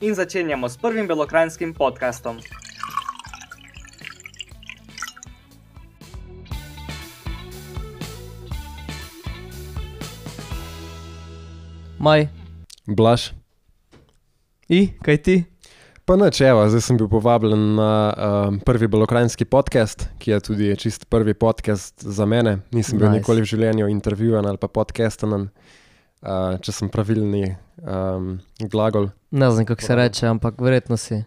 in začenjamo s prvim belokrajinskim podkastom. Maj, Blaž. I, kaj ti? Pa neč, evo, zdaj sem bil povabljen na um, prvi belokrajinski podcast, ki je tudi čist prvi podcast za mene. Nisem bil Nice. nice. nikoli v življenju intervjuvan ali pa podcasten, uh, če sem pravilni um, glagol. Ne znam, kako se reče, ampak verjetno si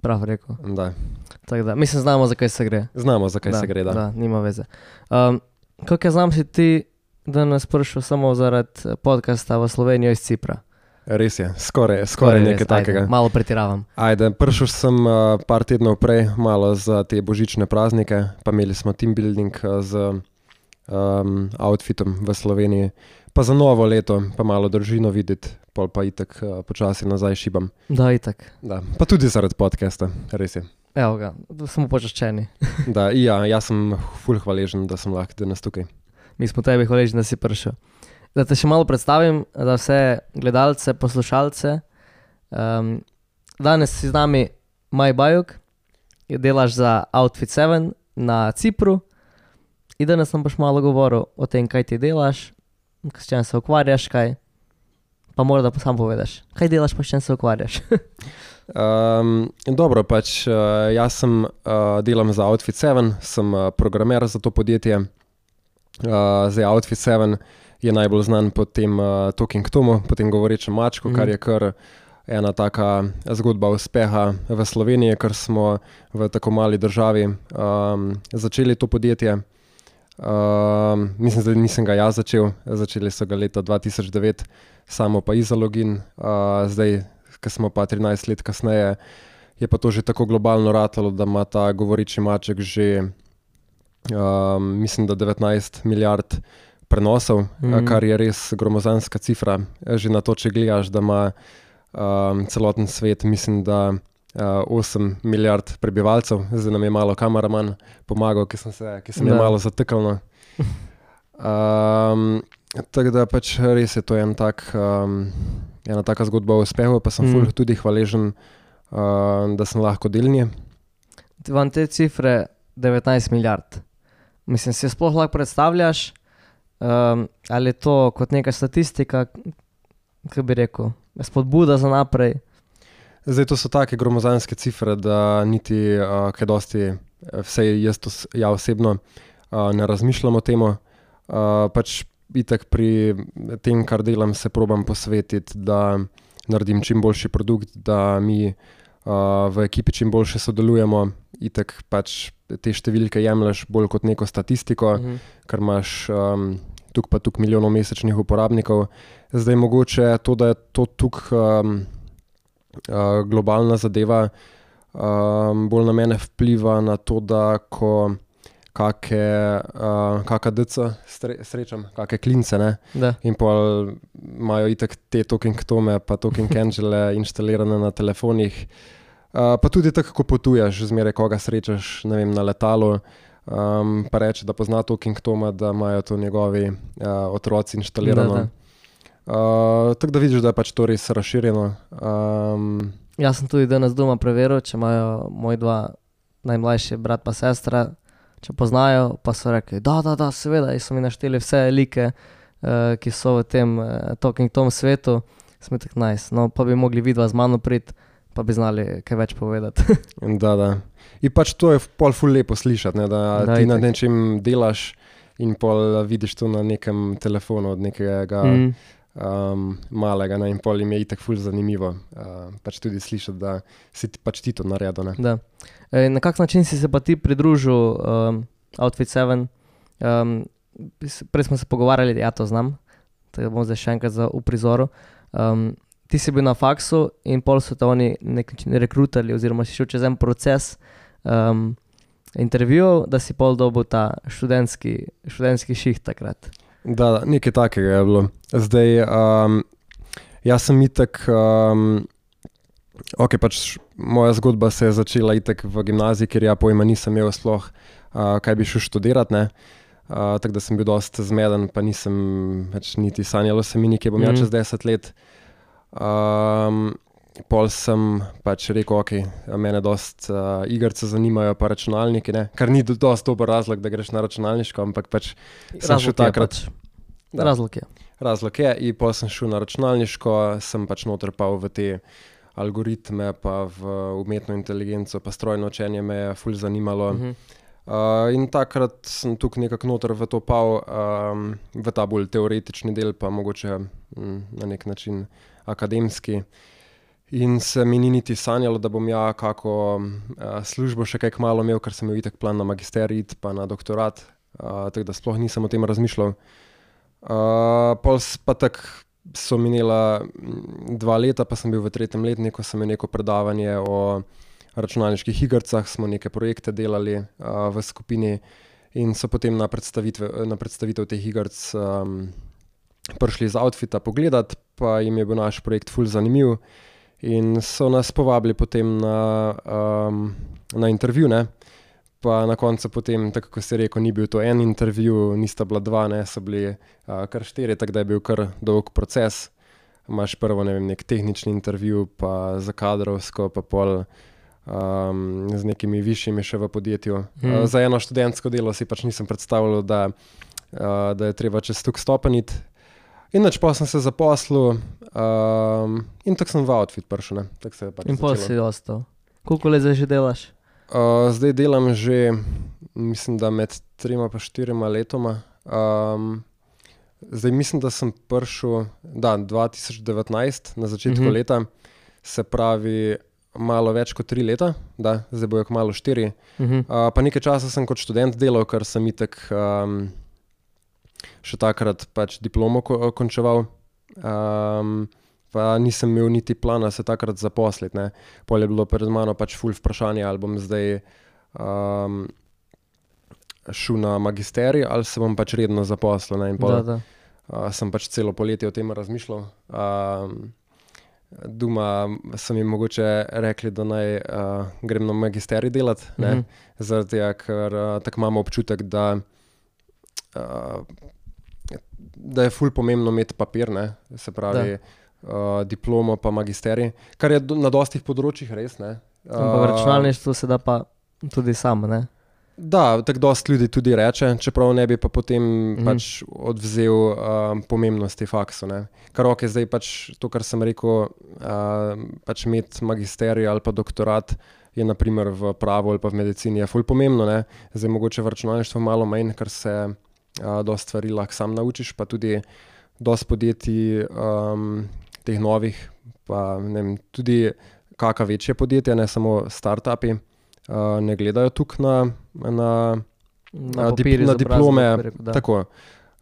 prav rekel. Da. Da, mislim, znamo, zakaj se gre. Znamo, zakaj da, se gre. Da. Da, nima veze. Um, kako jaz znam, si ti danes prišel samo zaradi eh, podcasta v Slovenijo iz Cipra? Res je, skoraj, skoraj res, nekaj takega. Ajde, malo pretiravam. Ajde, prišel sem uh, par tednov prej, malo za te božične praznike, pa imeli smo team building uh, z um, outfitom v Sloveniji, pa za novo leto, pa malo družino videti, pol pa itek uh, počasi nazaj šibam. Da, itak. Da, pa tudi zaradi podcasta, res je. Evo ga, smo počaščeni. Da, ja, jaz sem ful hvaležen, da sem lahko danes tukaj. Mi smo tebi hvaležni, da si prišel. Da te še malo predstavim, za vse gledalce, poslušalce. Um, danes si z nami Maj Bajuk, delaš za Outfit 7 na Cipru. In danes nam boš malo govoril o tem, kaj ti delaš, s čim se ukvarjaš, kaj. Pa morda pa sam povedeš, kaj delaš, pa s čim se ukvarjaš. Um, dobro, pač uh, jaz sem uh, delam za Outfit 7, sem uh, programer za to podjetje. Uh, zdaj Outfit 7 je najbolj znan po tem uh, Talking Tomu, po tem govorečem mačku, mm. kar Mhm. je kar ena taka zgodba uspeha v Sloveniji, ker smo v tako mali državi um, začeli to podjetje. Um, mislim, da nisem ga jaz začel, začeli so ga leta 2009, samo pa izologin, uh, zdaj, ko smo pa 13 let kasneje, je pa to že tako globalno ratalo, da ima ta govoreči maček že, um, mislim, da 19 milijard prenosov, mm. -hmm. kar je res gromozanska cifra. Že na to, če gledaš, da ima um, celoten svet, mislim, da 8 milijard prebivalcev, zdaj nam je malo kameraman pomagal, ki sem se ki sem malo zatekal. No. Um, tako da pač res je to en tak, um, ena taka zgodba o uspehu, pa sem Mm. tudi hvaležen, uh, da sem lahko del nje. Vam te cifre 19 milijard. Mislim, si sploh lahko predstavljaš, um, ali je to kot neka statistika, kako bi rekel, spodbuda za naprej. Zdaj to so take gromozanske cifre, da niti uh, kaj dosti, vse jaz to, s- ja osebno uh, ne razmišljam o tem. Uh, pač itek pri tem, kar delam, se probam posvetiti, da naredim čim boljši produkt, da mi uh, v ekipi čim boljše sodelujemo. Itek pač te številke jemliš bolj kot neko statistiko, Mhm. ker imaš um, tukaj pa tukaj milijonov mesečnih uporabnikov. Zdaj mogoče to, da je to tukaj um, uh, globalna zadeva, um, bolj na mene vpliva na to, da ko kake, uh, kaka stre, srečam, kake klince, ne, Da. in pa imajo itek te talking tome, pa talking angele inštalirane na telefonih. Uh, pa tudi tako, ko potuješ, zmeraj koga srečaš, ne vem, na letalu. Um, pa reče, da pozna Talking Toma, da imajo to njegovi uh, otroci inštalirano. Da, da. Uh, tako da vidiš, da je pač to res razširjeno. Um, Jaz sem tudi danes doma preveril, če imajo moji dva najmlajši brat in sestra, če poznajo, pa so rekli, da, da, da seveda, in so mi našteli vse like, uh, ki so v tem uh, Talking Tom svetu, smo tako najs. No, pa bi mogli vidva z mano priti, pa bi znali kaj več povedati. da, da. In pač to je pol ful lepo slišati, ne, da, Da, ti na nečem delaš in pol vidiš to na nekem telefonu od nekega mm. Um, malega ne, in pol jim je itak ful zanimivo. Uh, pač tudi slišati, da si ti pač ti to naredil. ne. Da. E, na kak način si se pa ti pridružil um, Outfit 7? Um, prej smo se pogovarjali, ja, to znam, tako da bom zdaj še enkrat v prizoru. Um, ti si bil na faksu in pol so te oni nek način rekrutali, oziroma si šel čez en proces um, intervjujev, da si pol dobil ta študentski, študentski šiht takrat. Da, da, nekaj takega je bilo. Zdaj, um, jaz sem itek, um, ok, pač moja zgodba se je začela itek v gimnaziji, ker ja pojma nisem imel sploh, uh, kaj bi šel študirati. ne. Uh, tako da sem bil dosti zmeden, pa nisem več niti sanjalo se mi, nekje bom mm. Mhm. ja čez 10 let. Um, pol sem pač rekel, ok, mene dosti uh, igrice zanimajo, pa računalniki, ne? kar ni do- dosti dober razlog, da greš na računalniško, ampak pač sem šel takrat. Pač, Da. razlog je. Razlog je, in pa sem šel na računalniško, sem pač noter pa v te algoritme, pa v umetno inteligenco, pa strojno učenje me je fulj zanimalo. Uh. -huh. uh, in takrat sem tukaj nekako noter v to pal, um, v ta bolj teoretični del, pa mogoče mm, na nek način akademski. In se mi ni niti sanjalo, da bom ja kako uh, službo še kaj kmalo imel, ker sem imel itek plan na magisterij, pa na doktorat, uh, tako da sploh nisem o tem razmišljal. Uh, pol pa tako so minila mm, dva leta, pa sem bil v tretjem letniku, sem imel neko predavanje o računalniških igrah, smo neke projekte delali uh, v skupini in so potem na, na predstavitev teh iger um, prišli z outfita pogledat, pa jim je bil naš projekt fulj zanimiv. In so nas povabili potem na, um, na intervju. Ne? Pa na koncu, potem, tako kot ste rekel, ni bil to en intervju, nista bila dva, ne, so bili uh, kar štiri, tako da je bil kar dolg proces. Imáš prvo ne vem, nek tehnični intervju, pa za kadrovsko, pa pol um, z nekimi višjimi še v podjetju. Mhm. Mm. Uh, za eno študentsko delo si pač nisem predstavljal, da, uh, da je treba čez tuk stopeniti. In nač pa sem se zaposlil, um, in tako sem v outfit prišel. je pač In začelo. si ostal. Koliko let zdaj že delaš? Uh, zdaj delam že, mislim, da med trema in štirima letoma. Um, zdaj mislim, da sem prišel da, 2019, na začetku Mhm. uh -huh. leta, se pravi malo več kot tri leta, da, zdaj bojo kmalo štiri. Mhm. Uh, pa nekaj časa sem kot študent delal, ker sem itek um, še takrat pač diplomo ko končeval. Um, pa nisem imel niti plana se takrat zaposliti. ne. Pol je bilo pred mano pač ful vprašanje, ali bom zdaj um, šel na magisterij ali se bom pač redno zaposlil. ne. In pol Da, da. uh, sem pač celo poletje o tem razmišljal. Um, Doma so mi mogoče rekli, da naj uh, grem na magisterij delati, mm -hmm. zaradi tega, ker uh, tako imamo občutek, da, uh, da je ful pomembno imeti papir, ne, se pravi uh, diplomo pa magisterij, kar je do, na dostih področjih res. Ne, Ampak v računalništvu se da pa tudi sam, ne? Da, tako dosti ljudi tudi reče, čeprav ne bi pa potem mm pač odvzel um, pomembnosti faksu. Ne. Kar ok, zdaj pač to, kar sem rekel, uh, pač imeti magisterij ali pa doktorat. Je naprimer v pravu ali pa v medicini je fulj pomembno, ne? zdaj mogoče v računalništvu malo manj, ker se uh, dosta stvari lahko sam naučiš, pa tudi dosta podjetij, um, teh novih, pa ne vem, tudi kakšna večje podjetja, ne samo startupi, uh, ne gledajo tukaj na, na Na, dip- papir na diplome. rekel, da. Tako.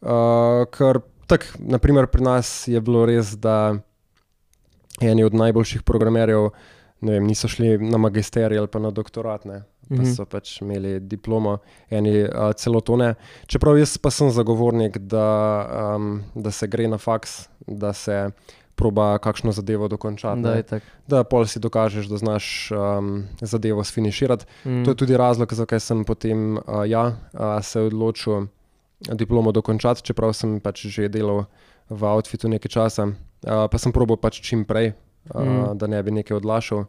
Uh, ker, tak, naprimer, pri nas je bilo res, da eni od najboljših programerjev vem, niso šli na magisterij ali pa na doktorat, ne, pa Mhm. so pač imeli diplomo, eni uh, celo to ne. Čeprav jaz pa sem zagovornik, da, um, da se gre na faks, da se proba kakšno zadevo dokončati. Da. Da pol si dokažeš, da znaš um, zadevo sfiniširati. Mm. To je tudi razlog, zakaj sem potem uh, ja, uh, se odločil diplomo dokončati, čeprav sem pač že delal v outfitu nekaj časa, uh, pa sem probil pač čim prej, Mm. mm. da ne bi nekaj odlašal.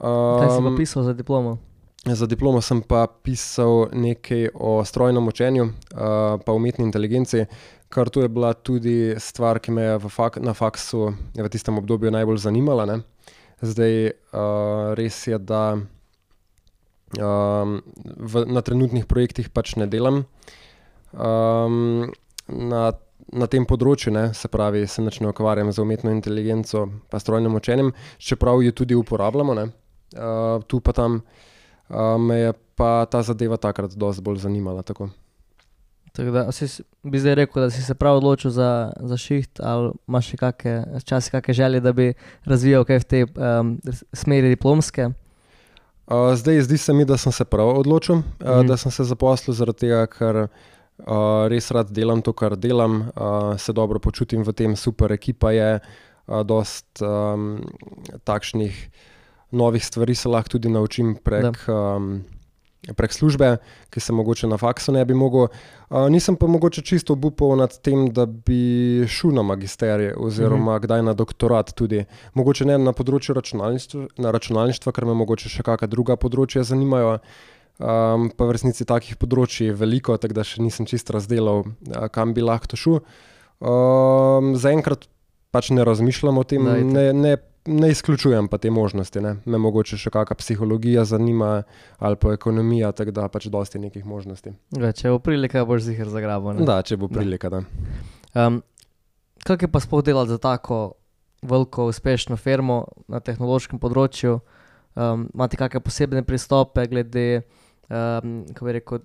Kaj si pa Um, pisal za diplomo? Za diplomo sem pa pisal nekaj o strojnem učenju, uh, pa umetni inteligenci, kar to je bila tudi stvar, ki me je fak na faksu v tistem obdobju najbolj zanimala. Ne. Zdaj uh, res je, da um, v, na trenutnih projektih pač ne delam. Um, na, na tem področju, ne, se pravi, se ne ukvarjam z umetno inteligenco, pa strojnim učenjem, čeprav jo tudi uporabljamo, ne, uh, tu pa tam. Uh, me je pa ta zadeva takrat dosti bolj zanimala. Tako. Tako da si, bi zdaj rekel, da si se prav odločil za, za šiht, ali imaš še kakšne, včasih kakšne želje, da bi razvijal kaj v tej um, smeri diplomske. Uh, zdaj, zdi se mi, da sem se prav odločil, uh, Mhm. da sem se zaposlil zaradi tega, ker uh, res rad delam to, kar delam, uh, se dobro počutim v tem, super ekipa je, uh, dost um, takšnih novih stvari se lahko tudi naučim prek. Um, Prek službe, ki se mogoče na faksu ne bi mogel. Uh, nisem pa mogoče čisto obupal nad tem, da bi šel na magisterij oziroma mm -hmm. kdaj na doktorat tudi. Mogoče ne na področju računalništva, na računalništva ker me mogoče še kakšna druga področja zanimajo. Um, pa v resnici takih področji je veliko, tako da še nisem čisto razdelal, uh, kam bi lahko šel. Um, Zaenkrat pač ne razmišljam o tem, Da, itak. ne, ne, ne izključujem pa te možnosti. Ne. Me mogoče še kakšna psihologija zanima ali pa ekonomija, tako da pač dosti nekih možnosti. Ja, če bo prilika, boš zihar zagrabil. Da, če bo Da. prilika. Da. Um, kako je pa sploh delati za tako veliko, uspešno firmo na tehnološkem področju? Um, imate kakšne posebne pristope glede, um, kako bi rekel,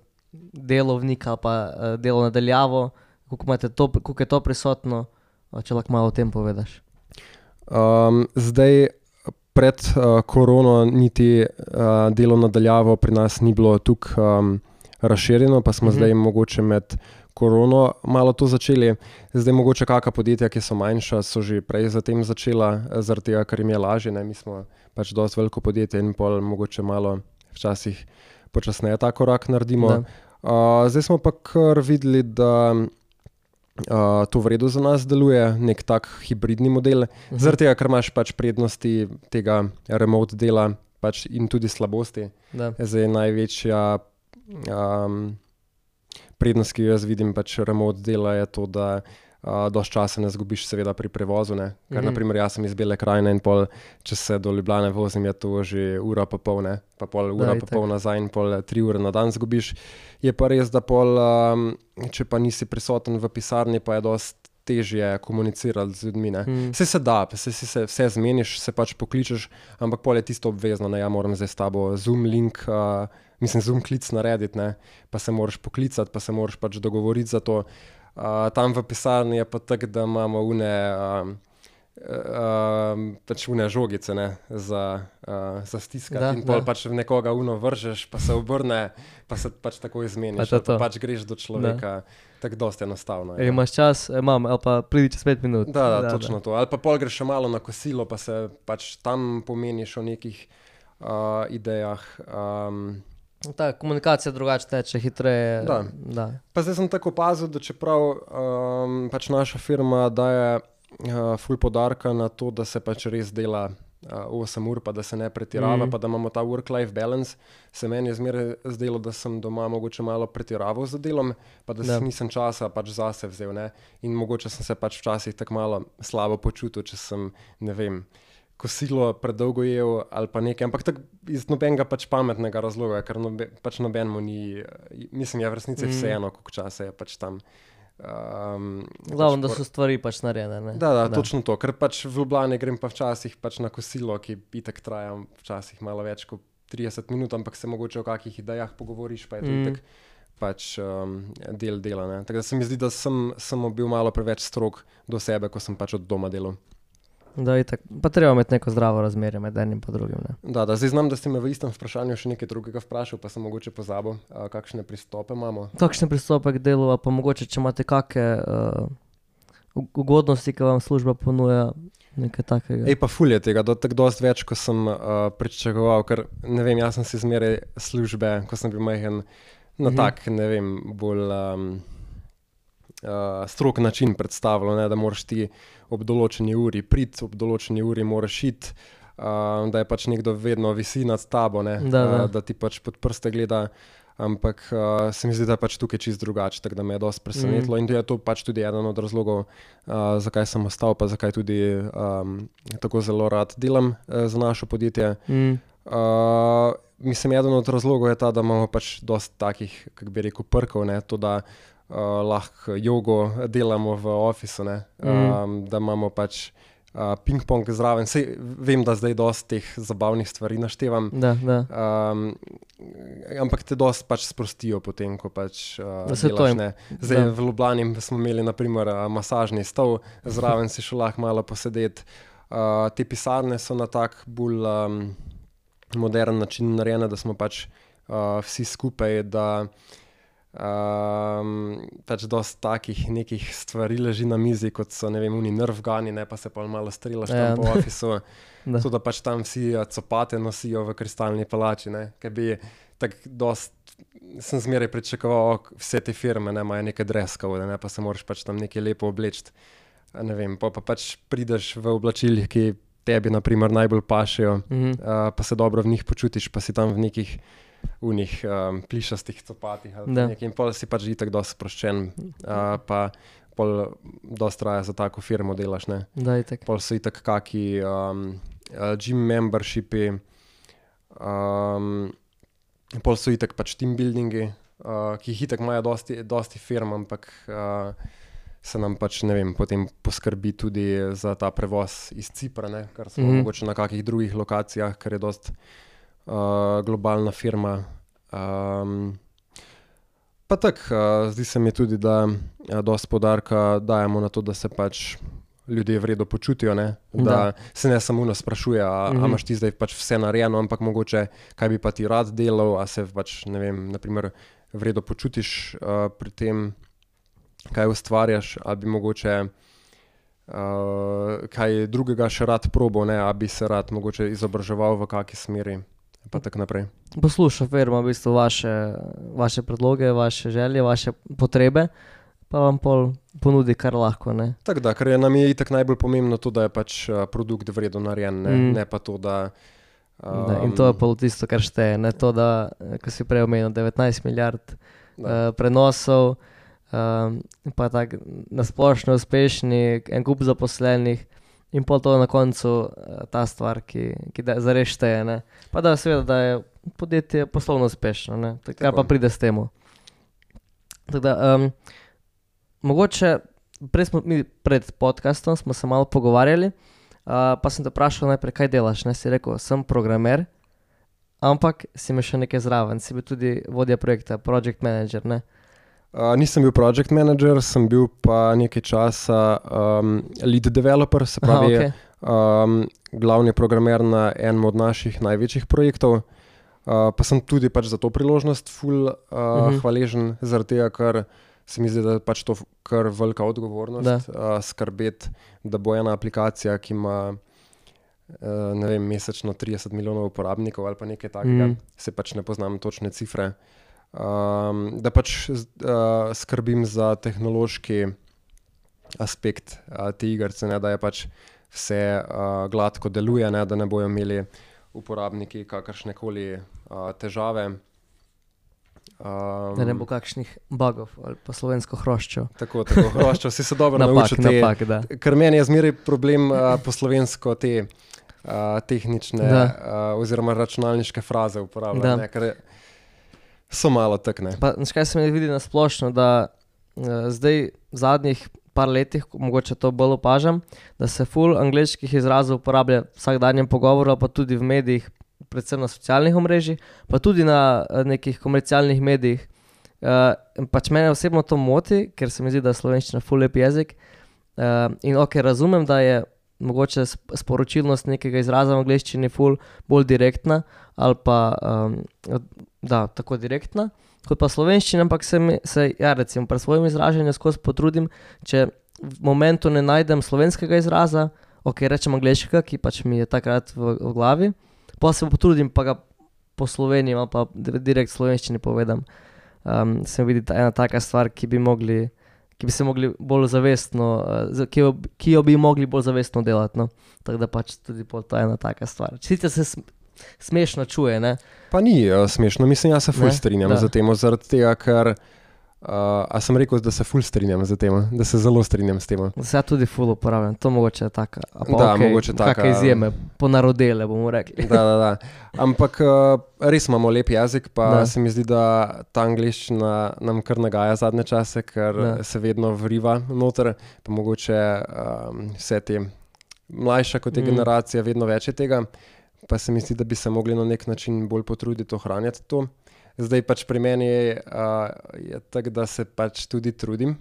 delovnika ali pa uh, delo nadaljavo? Kako, kako je to prisotno? Uh, Če lahko malo o tem povedaš. Um, zdaj, pred uh, korono, niti uh, delo nadaljavo pri nas ni bilo tako um, razširjeno, pa smo Mhm. mhm. zdaj mogoče med korono malo to začeli. Zdaj, mogoče kakšna podjetja, ki so manjša, so že prej za tem začela, zaradi tega, ker jim je lažje. Ne? Mi smo pač dosti veliko podjetje in pol mogoče malo včasih počasneje ta korak naredimo. Da. Uh, zdaj smo pa kar videli, da uh, to v redu za nas deluje, nek tak hibridni model. Mhm. Zaradi tega, ker imaš pač prednosti tega remote dela pač in tudi slabosti. Da. Zdaj največja um, prednost, ki jo jaz vidim pač remote dela, je to, da uh, dož časa ne zgubiš, seveda pri prevozu. Ne? Ker, mm. naprimer, jaz sem iz Bele krajine in pol, če se do Ljubljane vozim, je to že ura pa pol, ne? pa pol ura Da, pa pol nazaj in pol tri ure na dan zgubiš. Je pa res, da pol, um, če pa nisi prisoten v pisarni, pa je dost težje komunicirati z ljudmi. Mm. Vse se da, se, se, se vse zmeniš, se pač pokličeš, ampak pol je tisto obvezno, da ja moram zdaj s tabo zoom link, uh, mislim, zoom klic narediti, ne? pa se moraš poklicati, pa se moraš pač dogovoriti za to. Uh, tam v pisarni je pa tako, da imamo une. Um, Uh, pač une žogice ne, za, uh, za stiskati. Da, Da, in pol da. pač nekoga uno vržeš, pa se obrne, pa se pač tako Pa izmeniš. to ali Pa to. pač greš do človeka, tako dosti enostavno. je, E, imaš čas, e, imam, ali pa pridi čez pet minut. Da, da, da, točno da. to. Ali pa pol greš še malo na kosilo, pa se pač tam pomeniš o nekih uh, idejah. Um, Ta komunikacija drugače teče, hitreje. Da. da. pa zdaj sem tako opazil, da čeprav um, pač naša firma daje uh, ful podarka na to, da se pač res dela. Uh, 8 ur, pa da se ne pretirava, mm. pa da imamo ta work-life balance. Se meni je zmeraj zdelo, da sem doma mogoče malo pretiraval z delom, pa da Da. si nisem časa pač zase vzel. Ne? In mogoče sem se pač včasih tako malo slabo počutil, če sem, ne vem, kosilo predolgo jedel ali pa nekaj, ampak tako iz nobenega pač pametnega razloga, ker nobe, pač nobenemu ni, mislim, je v resnici Mhm. vseeno, koliko časa je pač tam. Um, Glavno, da pač so stvari pač narejene. ne. Da, da, da, točno to, ker pač v Ljubljani grem pa včasih pač na kosilo, ki itek traja včasih malo več kot 30 minut, ampak se mogoče o kakih idejah pogovoriš, pa je to Mm. mm. itek pač um, del dela. ne. Tako da se mi zdi, da sem, sem bil malo preveč strog do sebe, ko sem pač od doma delal. Da, itak. Pa treba imeti neko zdravo razmerje med enim in drugim. Ne. Da, da, zdaj znam, da ste me v istem vprašanju še nekaj drugega vprašal, pa sem mogoče pozabil, a, kakšne pristope imamo. Kakšen pristop k delu, pa mogoče, če imate kakšne uh, ugodnosti, ki vam služba ponuja, nekaj takega. Ej, pa fulje tega, do, tako dosti več, kot sem uh, pričakoval, ker ne vem, jaz sem si zmeraj službe, ko sem bil majhen, na Mhm. tak, ne vem, bolj um, uh, strok način predstavljal, ne, da moraš ti ob določeni uri priti, ob določeni uri moraš iti. Uh, da je pač nekdo vedno visi nad tabo, ne, Da, da. Uh, da ti pač pod prste gleda. Ampak uh, se mi zdi, da je pač tukaj čist drugače, tako da me je dosti presenetilo. Mm. In to je to pač tudi eden od razlogov, uh, zakaj sem ostal, pa zakaj tudi um, tako zelo rad delam uh, za naše podjetje. Mm. Uh, mislim, eden od razlogov je ta, da imamo pač dosti takih, kako bi rekel, prkov, ne, to, da uh, lahko jogo delamo v ofisu, ne, Mm. um, da imamo pač uh, ping-pong zraven. Sej, vem, da zdaj dosti teh zabavnih stvari naštevam. Da, da. Um, ampak te dosti pač sprostijo, potem, ko pač uh, Da se to delaš, jim- ne. Zdaj da. v Ljubljani smo imeli naprimer, uh, masažni stol, zraven si šel lahko malo posedeti. Uh, te pisarne so na tak bolj um, modern način narejene, da smo pač uh, vsi skupaj. Da, Um, pač dosta takih nekih stvari leži na mizi, kot so ne vem, uni nervgani, ne pa se pa malo strelaš Ja. tam po ofisu. Da. To, da pač tam vsi uh, copate nosijo v kristalni palači. ne, Ker bi tako dost, sem zmeraj pričakoval, ok, vse te firme ne, imajo neke dreskove, ne, pa se moraš pač tam nekaj lepo obleči. Ne vem, pa, pa pač prideš v oblačilih, ki tebi naprimer najbolj pašejo, Mhm. uh, pa se dobro v njih počutiš, pa si tam v nekih unih um, plišastih copatih in pol si pač itak dosti sproščen, uh, pa pol dosti traja za tako firmo delaš, ne. Da, itak. Pol so itak kaki um, uh, gym membershipi, um, pol so itak pač team buildingi, uh, ki jih itak imajo dosti, dosti firm, ampak uh, se nam pač ne vem, potem poskrbi tudi za ta prevoz iz Cipra, ne, kar smo mm -hmm. mogoče na kakih drugih lokacijah, ker je dost uh, globalna firma. Um, Pa tako, uh, zdi se mi tudi, da uh, dosti podarka dajemo na to, da se pač ljudje vredno počutijo. Ne? Da, Da. da se ne samo nas sprašuje, a, Mhm. a imaš ti zdaj pač vse narejeno, ampak mogoče kaj bi pa ti rad delal, a se pač ne vem, naprimer, vredno počutiš uh, pri tem, kaj ustvarjaš, ali bi mogoče. Uh, kaj drugega še rad probo, ne, a bi se rad mogoče izobraževal v kakšni smeri, pa tako naprej. Posluša firma v bistvu vaše, vaše predloge, vaše želje, vaše potrebe, pa vam pol ponudi kar lahko. Ne? Tako da, ker je nam je itak najbolj pomembno to, da je pač uh, produkt vredno narejen, ne, Mm. mm. ne pa to, da. Um, Da, in to je pa tisto, kar šteje. Ne to, da, eh, ko si prej omenil, 19 milijard da, uh, prenosov, um, pa tako nasplošno uspešni, en kup zaposlenih. In pol to na koncu eh, ta stvar, ki, ki da zares šteje. Ne? Pa da, seveda, da je podjetje poslovno uspešno, ne? Tak- kar pa pride s tem. Um, mogoče prej smo mi pred podcastom smo se malo pogovarjali, uh, pa sem te vprašal najprej, kaj delaš. Ne? Si rekel, sem programer, ampak si me še nekaj zraven, si bil tudi vodja projekta, project manager. Ne? Uh, nisem bil project manager, sem bil pa nekaj časa um, lead developer, se Aha, pravi, okej. um, glavni programer na enem od naših največjih projektov. Uh, pa sem tudi pač za to priložnost ful uh, uh Mhm. -huh. hvaležen, zaradi tega, ker se mi zdi, da je pač to kar velika odgovornost uh, skrbeti, da bo ena aplikacija, ki ima uh, vem, mesečno 30 milijonov uporabnikov ali pa nekaj takega, mm. se pač ne poznam točne cifre. Um, da pač uh, skrbim za tehnološki aspekt uh, te igrice, ne, da je pač vse uh, gladko deluje, ne, da ne bojo imeli uporabniki kakršne koli uh, težave. Um, Da ne bo kakšnih bugov ali pa slovensko hroščo. Tako, tako, hroščo, si se dobro Napak, naučil. te- napak. Ker meni je zmeraj problem uh, po slovensko te uh, tehnične Da. uh, oziroma računalniške fraze uporabljati, so malo takne. Znaš, kaj se mi vidi na splošno, da uh, zdaj v zadnjih par letih, mogoče to bolj opažam, da se full angliških izrazov uporablja v vsakdanjem pogovoru, pa tudi v medijih, predvsem na socialnih omrežjih, pa tudi na eh, nekih komercialnih medijih. Uh, pač mene osebno to moti, ker se mi zdi, da je slovenščina full lep jezik. Uh, in ok, razumem, da je mogoče sp- sporočilnost nekega izraza v angleščini full bolj direktna ali pa um, da, tako direktna kot pa slovenščina, ampak se, mi, se ja, recimo pri svojem izražanju skozi potrudim, če v momentu ne najdem slovenskega izraza, ok, rečem angliškega, ki pač mi je takrat v, v glavi, pa se potrudim, pa ga po sloveniji pa di- direkt slovenščini povedam. Um, se mi vidi ta ena taka stvar, ki bi mogli. Ki bi se mogli bolj zavestno, za- ki jo, ki jo bi mogli bolj zavestno delati. No? Tako da pač tudi to je ena taka stvar. Sicer se smešno čuje, ne? Pa ni uh, smešno, mislim, jaz se ful Ne? strinjam Da. za tem, zaradi tega, ker. Uh, a sem rekel, da se ful strinjam z tem, da se zelo strinjam s tem. Ja tudi ful uporabljam, to mogoče je pa Da, okej, mogoče taka- Kakšne izjeme, ponarodele bomo rekli. Da, da, da. Ampak uh, res imamo lep jezik, pa Da. se mi zdi, da ta angliščina nam kar nagaja zadnje čase, ker Da. se vedno vriva noter, pa mogoče um, vse te mlajša kot je Mm. generacija, vedno več je tega, pa se mi zdi, da bi se mogli na nek način bolj potruditi ohranjati to. Zdaj pač pri meni je, uh, je tako, da se pač tudi trudim,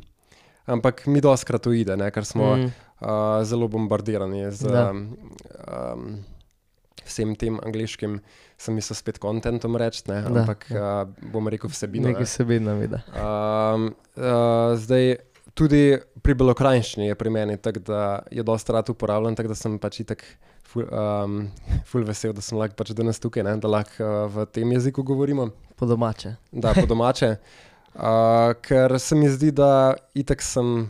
ampak mi doskrat uide, ne, ker smo mm. Uh, zelo bombardirani z Da. um, vsem tem angliškim, sem mislil spet kontentom reči, ne, Da, ampak uh, bom rekel vsebino. Nekaj Ne. vsebina vidi. Um, uh, zdaj, tudi pri belokrajinščini je pri meni tako, da je dosta rad uporabljen, tako da sem pač itak ful, um, ful vesel, da sem lahko pač danes tukaj, ne, da lahko uh, v tem jeziku govorimo, Po domače. da po domače. Uh, ker se mi zdi, da itak sem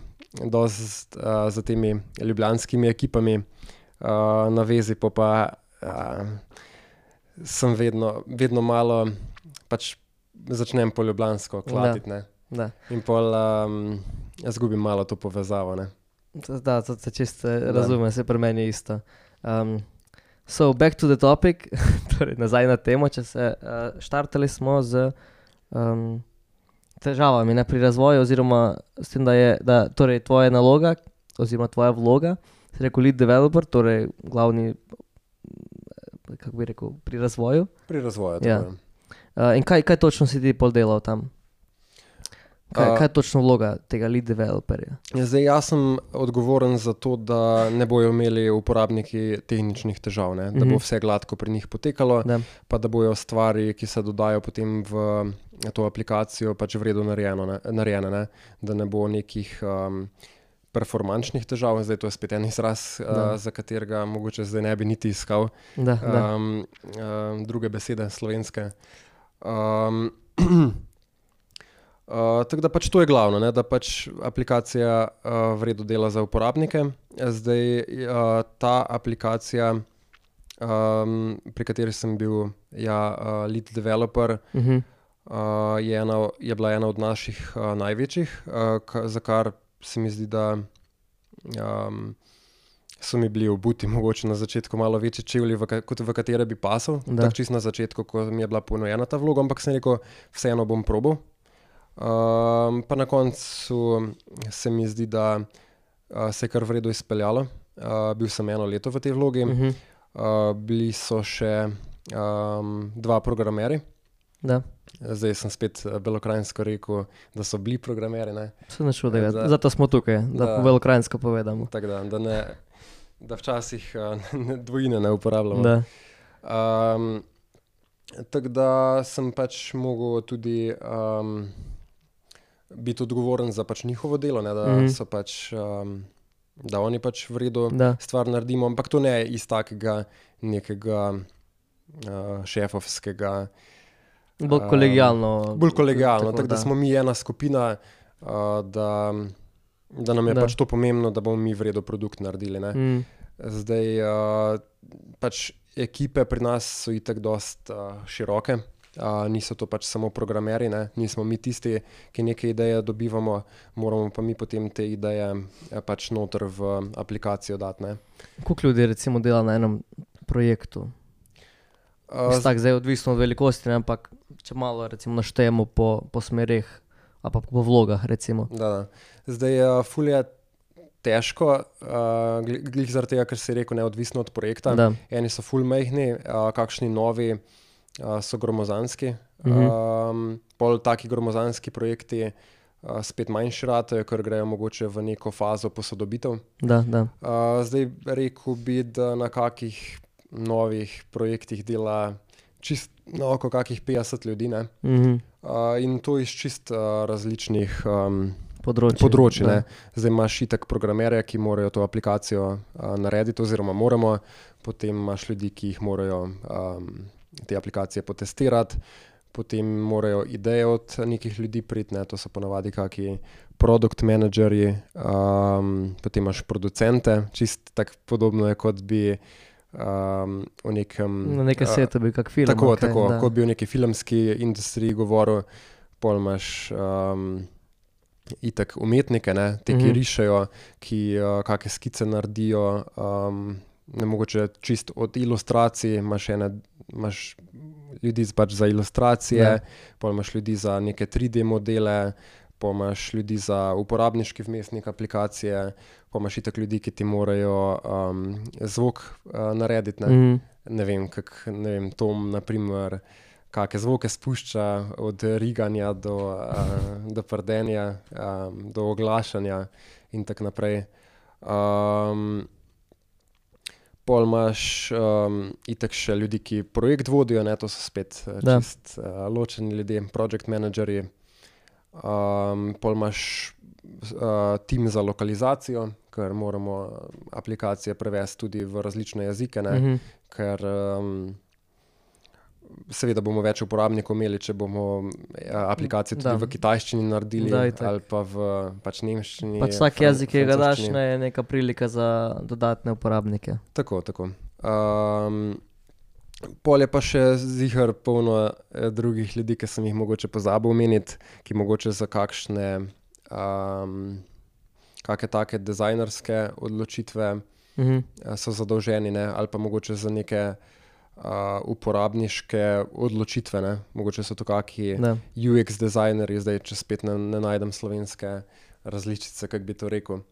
dost uh, za temi ljubljanskimi ekipami uh, na vezi, pa pa uh, sem vedno, vedno malo, pač začnem po ljubljansko klatiti. ne. Da. In pol um, izgubim malo to povezavo. Ne? Da, to se čisto razume, se pri meni isto. Um, so, back to the topic, torej nazaj na temo. Če se uh, štartali smo z um, težavami ne, pri razvoju, oziroma s tem, da je da, torej, tvoja naloga, oziroma tvoja vloga, si rekel lead developer, torej glavni, kako bi rekel, pri razvoju. Pri razvoju. Ja. je. Uh, in kaj, kaj točno si ti pol delal tam? Kaj, kaj je točno vloga tega lead developerja? Ja, Zdaj, jaz sem odgovoren za to, da ne bojo imeli uporabniki tehničnih težav, ne? da bo Mhm. vse gladko pri njih potekalo, Da. pa da bojo stvari, ki se dodajo potem v to aplikacijo, pač v redu narejeno, ne? narejene, ne? da ne bo nekih. Um, Performančnih težav, zdaj to je spet en izraz, Da. uh, za katerega mogoče zdaj ne bi niti iskal. Da, da. um, um, druge besede, slovenske. Um, Uh, tako da pač to je glavno, ne, da pač aplikacija uh, v redu dela za uporabnike. Zdaj uh, ta aplikacija, um, pri kateri sem bil ja, uh, lead developer, Uh -huh. uh, je, ena, je bila ena od naših uh, največjih, uh, za kar se mi zdi, da um, so mi bili obuti mogoče na začetku malo večji čevlji, v, kot v katere bi pasal. Tako čist na začetku, ko mi je bila ponujena ta vloga, ampak sem rekel, vseeno bom probal. Um, pa na koncu se mi zdi, da uh, se je kar v redu izpeljalo. Uh, bil sem eno leto v tej vlogi, Uh uh, -huh. bili so še um, dva programerji. Da, Zdaj sem spet eh, belokrajinsko rekel, da so bili programeri. Ne? ne čudega. Da- Zato smo tukaj, da, Da. velokrajinsko povedamo. Tako da, da, ne, da včasih uh, ne, dvojine ne uporabljamo. Da. Um, Tako da sem pač mogel tudi um, biti odgovoren za pač njihovo delo, ne, da, mm. -hmm. so pač, um, da oni pač v redu Da. stvar naredimo, ampak to ne iz takega nekega uh, šefovskega. Bolj Um, kolegijalno. Bolj kolegijalno, tako tako da smo mi ena skupina, uh, da, da nam je Da. da. pač to pomembno, da bomo mi v redu produkt naredili. Ne. Mm, Zdaj, uh, pač ekipe pri nas so itek dost uh, široke. Uh, niso to pač samo programeri, ne? nismo mi tisti, ki neke ideje dobivamo, moramo pa mi potem te ideje eh, pač noter v aplikacijo dati. Koliko ljudi recimo dela na enem projektu? Uh, Tako zdaj odvisno od velikosti, ne, ampak če malo recimo naštejemo po, po smerih pa po vlogah recimo. Da, da. Zdaj je uh, fulje težko, uh, gl- glih zaradi tega, ker je rekel, neodvisno od projekta. Da. Eni so ful mehni, uh, kakšni novi uh, so gromozanski. Mhm. Um, pol taki gromozanski projekti uh, spet manjši ratajo, ker grejo mogoče v neko fazo posodobitev. Da, da. Uh, zdaj rekel bi, da na kakih novih projektih dela čist na oko kakih 50 ljudi. ne. Mhm. Uh, in to iz čist uh, različnih um, Področje. področji. ne. Zdaj imaš itak programerje, ki morajo to aplikacijo uh, narediti, oziroma moramo, potem imaš ljudi, ki jih morajo um, te aplikacije potestirati, potem morajo ideje od nekih ljudi priti, ne. to so ponavadi kakšni produkt menedžerji, um, potem imaš producente, čist tako podobno je, kot bi. Um, v nekem, Na nekem svetu bi kak film. Tako, kaj, tako da. kot bi v neki filmski industriji govoril, pol imaš um, itak umetnike, ne, te, ki mm -hmm. rišejo, ki uh, kakšne skice naredijo. Um, ne mogoče čist od ilustracij, imaš, ene, imaš ljudi pač za ilustracije, Ja. pol imaš ljudi za neke 3D modele. pa imaš ljudi za uporabniški vmesnik aplikacije, pa imaš itak ljudi, ki ti morajo um, zvok uh, narediti. Ne? Mhm. ne vem, kak, ne vem, Tom, naprimer, kakšne zvoke spušča, od riganja do, uh, do prdenja, um, do oglašanja in tako naprej. Um, Pol imaš um, itek še ljudi, ki projekt vodijo, ne, to so spet uh, Da. čist uh, ločeni ljudje, project manageri. Um, pol imaš uh, tim za lokalizacijo, ker moramo aplikacije prevesti tudi v različne jezike. Ne, Mhm. ker um, seveda bomo več uporabnikov imeli, če bomo eh, aplikacije tudi Da. v kitajščini naredili Da, ali pa v pač nemščini. Pač vsak jezik, ki ga daš, ne, je neka prilika za dodatne uporabnike. Tako, tako. Um, pol je pa še zihar polno eh, drugih ljudi, ki sem jih mogoče pozabil omeniti, ki mogoče za kakšne um, kakšne take dizajnerske odločitve Mhm. eh, so zadolženi, ne? ali pa mogoče za neke uh, uporabniške odločitve. Ne? Mogoče so to kakšni Da. UX dizajnerji, zdaj če spet ne, ne najdem slovenske različice, kako bi to rekel, uh,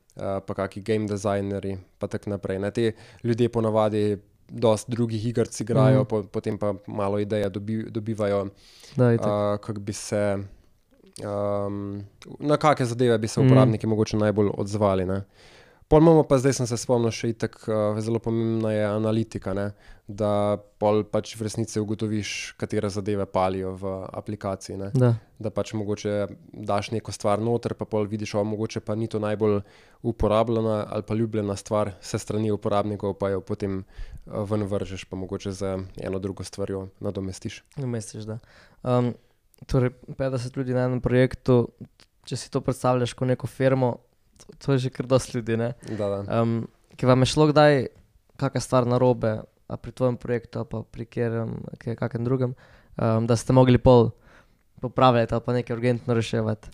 pa kakšni game dizajnerji, pa tako naprej. Ne? Ti ljudje ponavadi dosti drugih iger igrajo, Mhm. mm. po, potem pa malo ideje dobi, dobivajo, Da, uh, kako bi se. Um, na kakšne zadeve bi se Mhm. uporabniki mm. mogoče najbolj odzvali. Ne? Pol imamo pa zdaj, sem se spomnil, še itak uh, zelo pomembna je analitika, ne? da pol pač v resnici ugotoviš, katere zadeve palijo v aplikaciji. Ne? Da. Da pač mogoče daš neko stvar noter, pa pol vidiš, o mogoče pa ni to najbolj uporabljena ali pa ljubljena stvar se strani uporabnikov, pa jo potem uh, ven vržeš, pa mogoče z eno drugo stvarjo nadomestiš. Misliš, da. Um, torej, 50 ljudi na enem projektu, če si to predstavljaš kot neko firmo, to, to je že kar dosti ljudi. Ne? Da, da. Um, ki vam je šlo kdaj kakšna stvar na robe, pri tvojem projektu pa pri kjerem, kje- kakem drugem, um, da ste mogli pol popravljati ali pa nekaj urgentno reševati.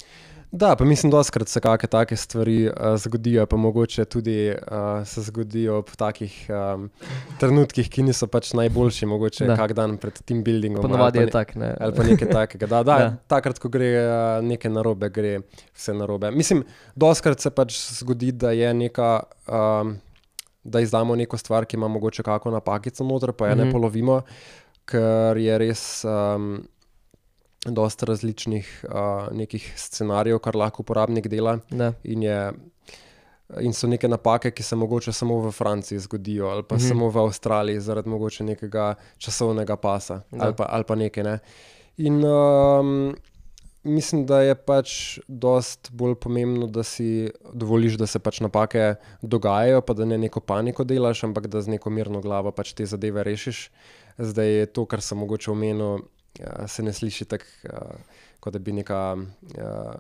Da, pa mislim, da se kakšne take stvari uh, zgodijo, pa mogoče tudi uh, se zgodijo ob takih um, trenutkih, ki niso pač najboljši, mogoče Da. kak dan pred tim buildingom. Ponavadi je ne- tako. ne. Ali pa nekaj takega. Da, da, Ja. Takrat, ko gre uh, nekaj narobe, gre vse narobe. Mislim, doskrat se pač zgodi, da je neka. Um, Da izdamo neko stvar, ki ima mogoče kakšno napakico noter, pa je ne Mhm. polovimo, ker je res um, dosta različnih uh, nekih scenarijev, kar lahko uporabnik dela. Da. In, je, in so neke napake, ki se mogoče samo v Franciji zgodijo, ali pa Mhm. samo v Avstraliji, zaradi mogoče nekega časovnega pasa Da. ali pa, ali pa nekaj. Ne. In um, mislim, da je pač dost bolj pomembno, da si dovoliš, da se pač napake dogajajo, pa da ne neko paniko delaš, ampak da z neko mirno glavo pač te zadeve rešiš. Zdaj je to, kar sem mogoče omenil, se ne sliši tako. Uh, Kot da bi neka, uh,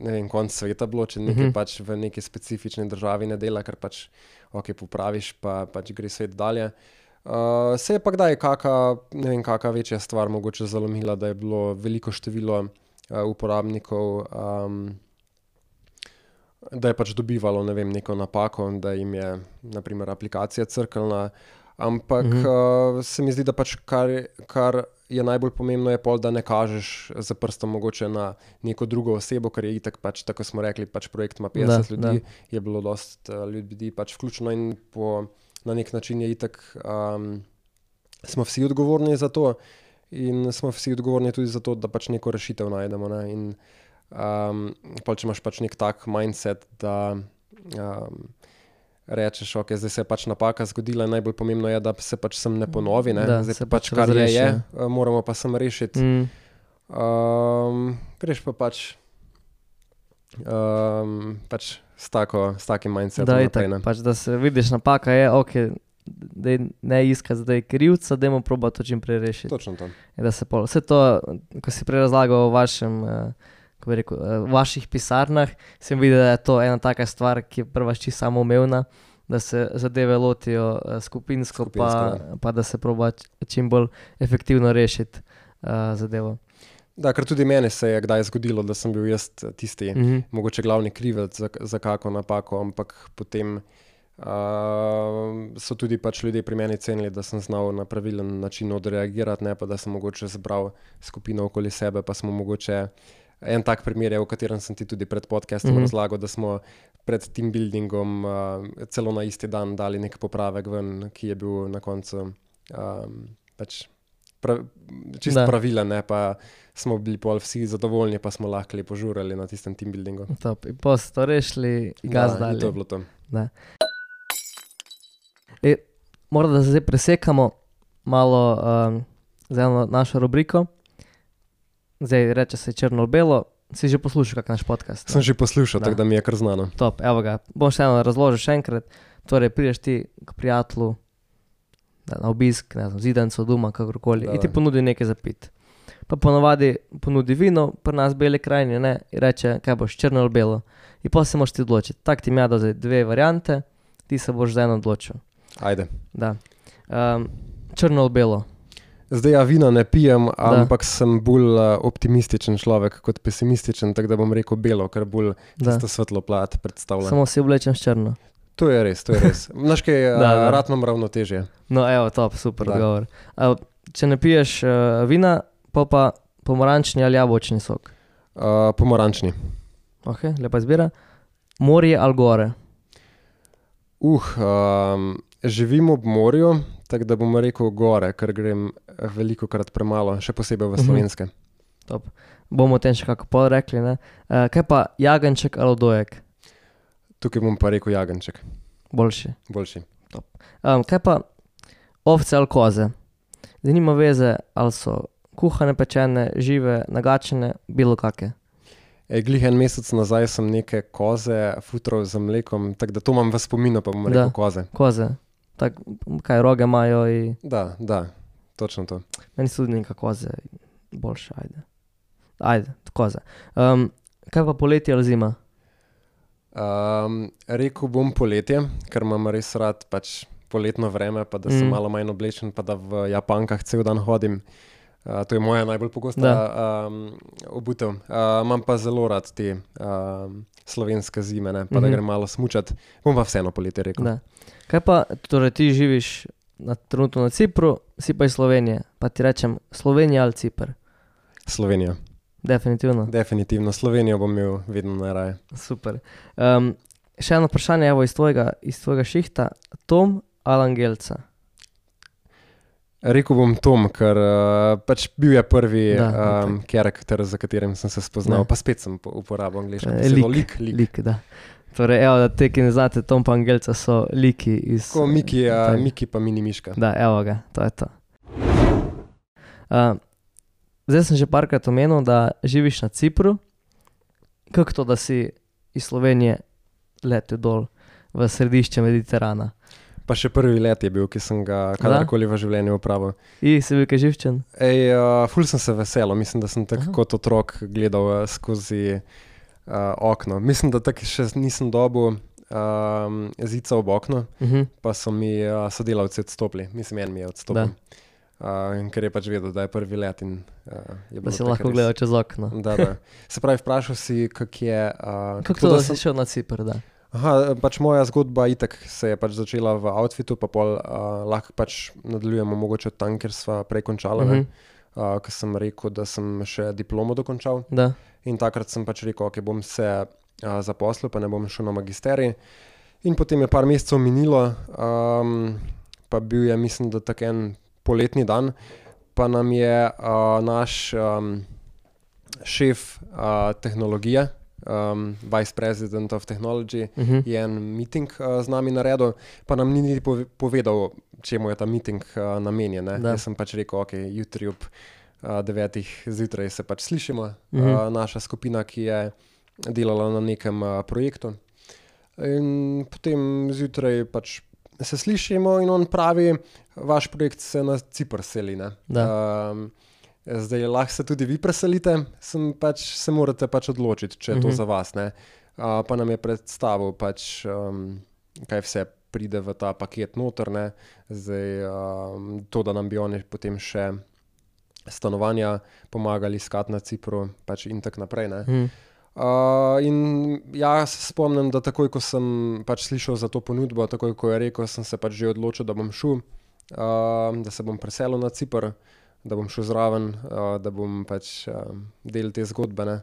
ne vem, konc sveta bilo, če nekaj Mhm. uh -huh. pač v neki specifični državi ne dela, ker pač ok, popraviš, pa pač gre svet dalje. Uh, se je pa kdaj kakšna, ne vem, kakšna večja stvar mogoče zalomila, da je bilo veliko število uh, uporabnikov, um, da je pač dobivalo ne vem, neko napako, da jim je naprimer aplikacija crkljena. Ampak Mhm. uh, se mi zdi, da pač kar, kar je najbolj pomembno, je pol, da ne kažeš za prstom mogoče na neko drugo osebo, ker je itak, pač, tako smo rekli, pač projekt ima 50 Da, ljudi, je bilo dost uh, ljudi pač vključeno in po, na nek način je itak, um, smo vsi odgovorni za to in smo vsi odgovorni tudi za to, da pač neko rešitev najdemo. Ne? In um, pol, če imaš pač nek tak mindset, da um, rečeš, ok, zdaj se je pač napaka zgodila najbolj pomembno je, da se pač sem ne ponovi, ne? Da, zdaj se pa pač pač kar je, razreši, je, ja. uh, moramo pa sem rešiti. Mm, Um, greš pa pač, um, pač s, tako, s takim mindsetom. da, naprej, itak, ne. pač, da se vidiš, napaka je, ok, daj ne iskati zdaj krivca, da bomo proba to čim prej rešiti. Točno to. In da se pol, vse to, ko si prej razlagal o vašem, uh, kako bi rekel, uh, vaših pisarnah, sem videl, da je to ena taka stvar, ki je prva čisto samoumevna, da se zadeve lotijo uh, skupinsko, Skupinsko, pa, pa da se proba čim bolj efektivno rešiti uh, zadevo. Da, ker tudi meni se je kdaj zgodilo, da sem bil jaz tisti, mm. Mhm. mogoče glavni krivec za, za kako napako, ampak potem uh, so tudi pač ljudje pri meni cenili, da sem znal na pravilen način odreagirati, ne pa da sem mogoče zbral skupino okoli sebe, pa smo mogoče En tak primer je, o katerem sem ti tudi pred podcastom mm. -hmm. razlagal, da smo pred team buildingom uh, celo na isti dan dali nek popravek ven, ki je bil na koncu um, pač pra, čisto pravilen, ne, pa smo bili pol vsi zadovoljni, pa smo lahko lepo žurali na tistem team buildingu. Top. In pa ste rešili, ga zdali. to je bilo to. E, morda da se zdaj presekamo malo um, za eno našo rubriko. Zdaj reče se črno-belo. Si že poslušal kak naš podcast? Sem že poslušal, Da. tako da mi je kar znano. Top, evo ga. Bom še eno razložil še enkrat. Torej, prideš ti k prijatelju da, na obisk, ne znam, zidancu doma, kakorkoli, Da, in ti da. ponudi nekaj za pit. Pa ponovadi ponudi vino, pri nas bele krajine, ne, in reče, kaj boš, črno ali belo. In pa se moraš ti odločiti. Tak ti ima zdaj dve variante, ti se boš za eno odločil. Ajde. Da. Um, črno ali belo. Zdaj ja vina ne pijem, ampak sem bolj uh, optimističen človek kot pesimističen, tako da bom rekel belo, ker bolj Da. tisto svetlo plat predstavlja. Samo si oblečen s črno. To je res, to je res. Znaš kaj, Da, da, da. rad imam ravnotežje. No, evo, top, super Da. odgovor. Če ne piješ uh, vina, pa pa pomarančni ali jabolčni sok. Uh, pomarančni. Okay, lepa izbira. Morje ali gore. Uh, um, živim ob morju, tako da bom rekel gore, ker grem veliko krat premalo, še posebej v Mhm. slovenske. Bomo o tem še kako pol rekli. Uh, kaj pa jagenček ali dojek? Tukaj bom pa rekel jagenček, Boljši. boljši. Um, kaj pa ovce ali koze? Zdaj nima veze, ali so kuhane, pečene, žive, nagačene, bilo kakšne. E, glih en mesec nazaj sem neke koze futral z mlekom, tako da to imam v spominu, pa bom Da. rekel koze. Koze. Tak, kaj roge imajo in Da, da, točno to. meni so tudi neka koze, boljše, ajde. Ajde, koze. Um, kaj pa poletje ali zima? Um, rekel bom poletje, ker imam res rad pač poletno vreme, pa da sem Mm. malo manj oblečen, pa da v Japankah cel dan hodim. Uh, to je moja najbolj pogosta um, obutev. Uh, imam pa zelo rad te um, slovenske zime, ne? pa mm -hmm. da Mhm. grem malo smučati. Bom pa vseeno poletje rekel. Da. Kaj pa, torej ti živiš na, trenutno na Cipru, si pa iz Slovenije, pa ti rečem Slovenija ali Cipr? Slovenija. Definitivno. Definitivno Slovenijo bom imel vedno najraje. Super. Um, še eno vprašanje evo, iz, tvojega, iz tvojega šihta. Tom ali Angelca? Rekel bom Tom, ker uh, pač bil je prvi Da, um, karakter, za katerim sem se spoznal, Da. pa spet sem po- uporabil angliško lik, Lik, lik. Lik, da. Torej, evo, da te, ki ne znate, Tom pa Angelca so liki iz. Ko Miki, uh, tak. Miki pa mini miška. Da, evo ga, to je to. Uh, zdaj sem že parkrat omenil, da živiš na Cipru. Kako to, da si iz Slovenije letel dol v središče Mediterana? Pa še prvi let je bil, ki sem ga kadarkoli v življenju opravil. In si bil kaj živčen? Ej, uh, ful sem se veselil, mislim, da sem tako kot otrok gledal skozi uh, okno. Mislim, da tako še nisem dobil um, zica ob okno, Uh -huh. pa so mi uh, sodelavci odstopili, mislim, en mi je odstopil. Uh, ker je pač vedel, da je prvi let in uh, je Da bilo si lahko res- gledal čez okno. Da, da. Se pravi, vprašal si, kak je. Uh, Kako to, da si šel na Cipr? Da? Aha, pač moja zgodba itak se je pač začela v outfitu, pa pol uh, lahko pač nadaljujemo mogoče tam, kjer sva prej končala. Uh Mhm. -huh. Uh, Ker sem rekel, da sem še diplomo dokončal. Da. In takrat sem pač rekel, da okay, bom se uh, zaposlil, pa ne bom šel na magisterij. In potem je par mesecev minilo, um, pa bil je, mislim, da tak en poletni dan, pa nam je uh, naš um, šef uh, tehnologije, um, vice president of technology, Uh -huh. je en meeting uh, z nami naredil, pa nam ni niti pove- povedal, čemu je ta meeting uh, namenjen. Jaz sem pač rekel, ok, jutri ob uh, devetih zjutraj se pač slišimo, Mhm. uh, naša skupina, ki je delala na nekem uh, projektu. In potem zjutraj pač se slišimo, in on pravi, vaš projekt se na Cipr seli. ne." Da. Um, zdaj lahko se tudi vi preselite, sem pač, se morate pač odločiti, če je to Mhm. za vas. ne. Uh, pa nam je predstavil, pač, um, kaj vse pride v ta paket noter. Ne. Zdaj, um, to, da nam bi oni potem še stanovanja pomagali iskati na Cipru, pač in tako naprej. Ne. Mhm. Uh, in jaz se spomnim, da takoj, ko sem pač slišal za to ponudbo, takoj, ko je rekel, sem se pač že odločil, da bom šel, uh, da se bom preselil na Cipr, da bom šel zraven, uh, da bom pač uh, del te zgodbe. Ne.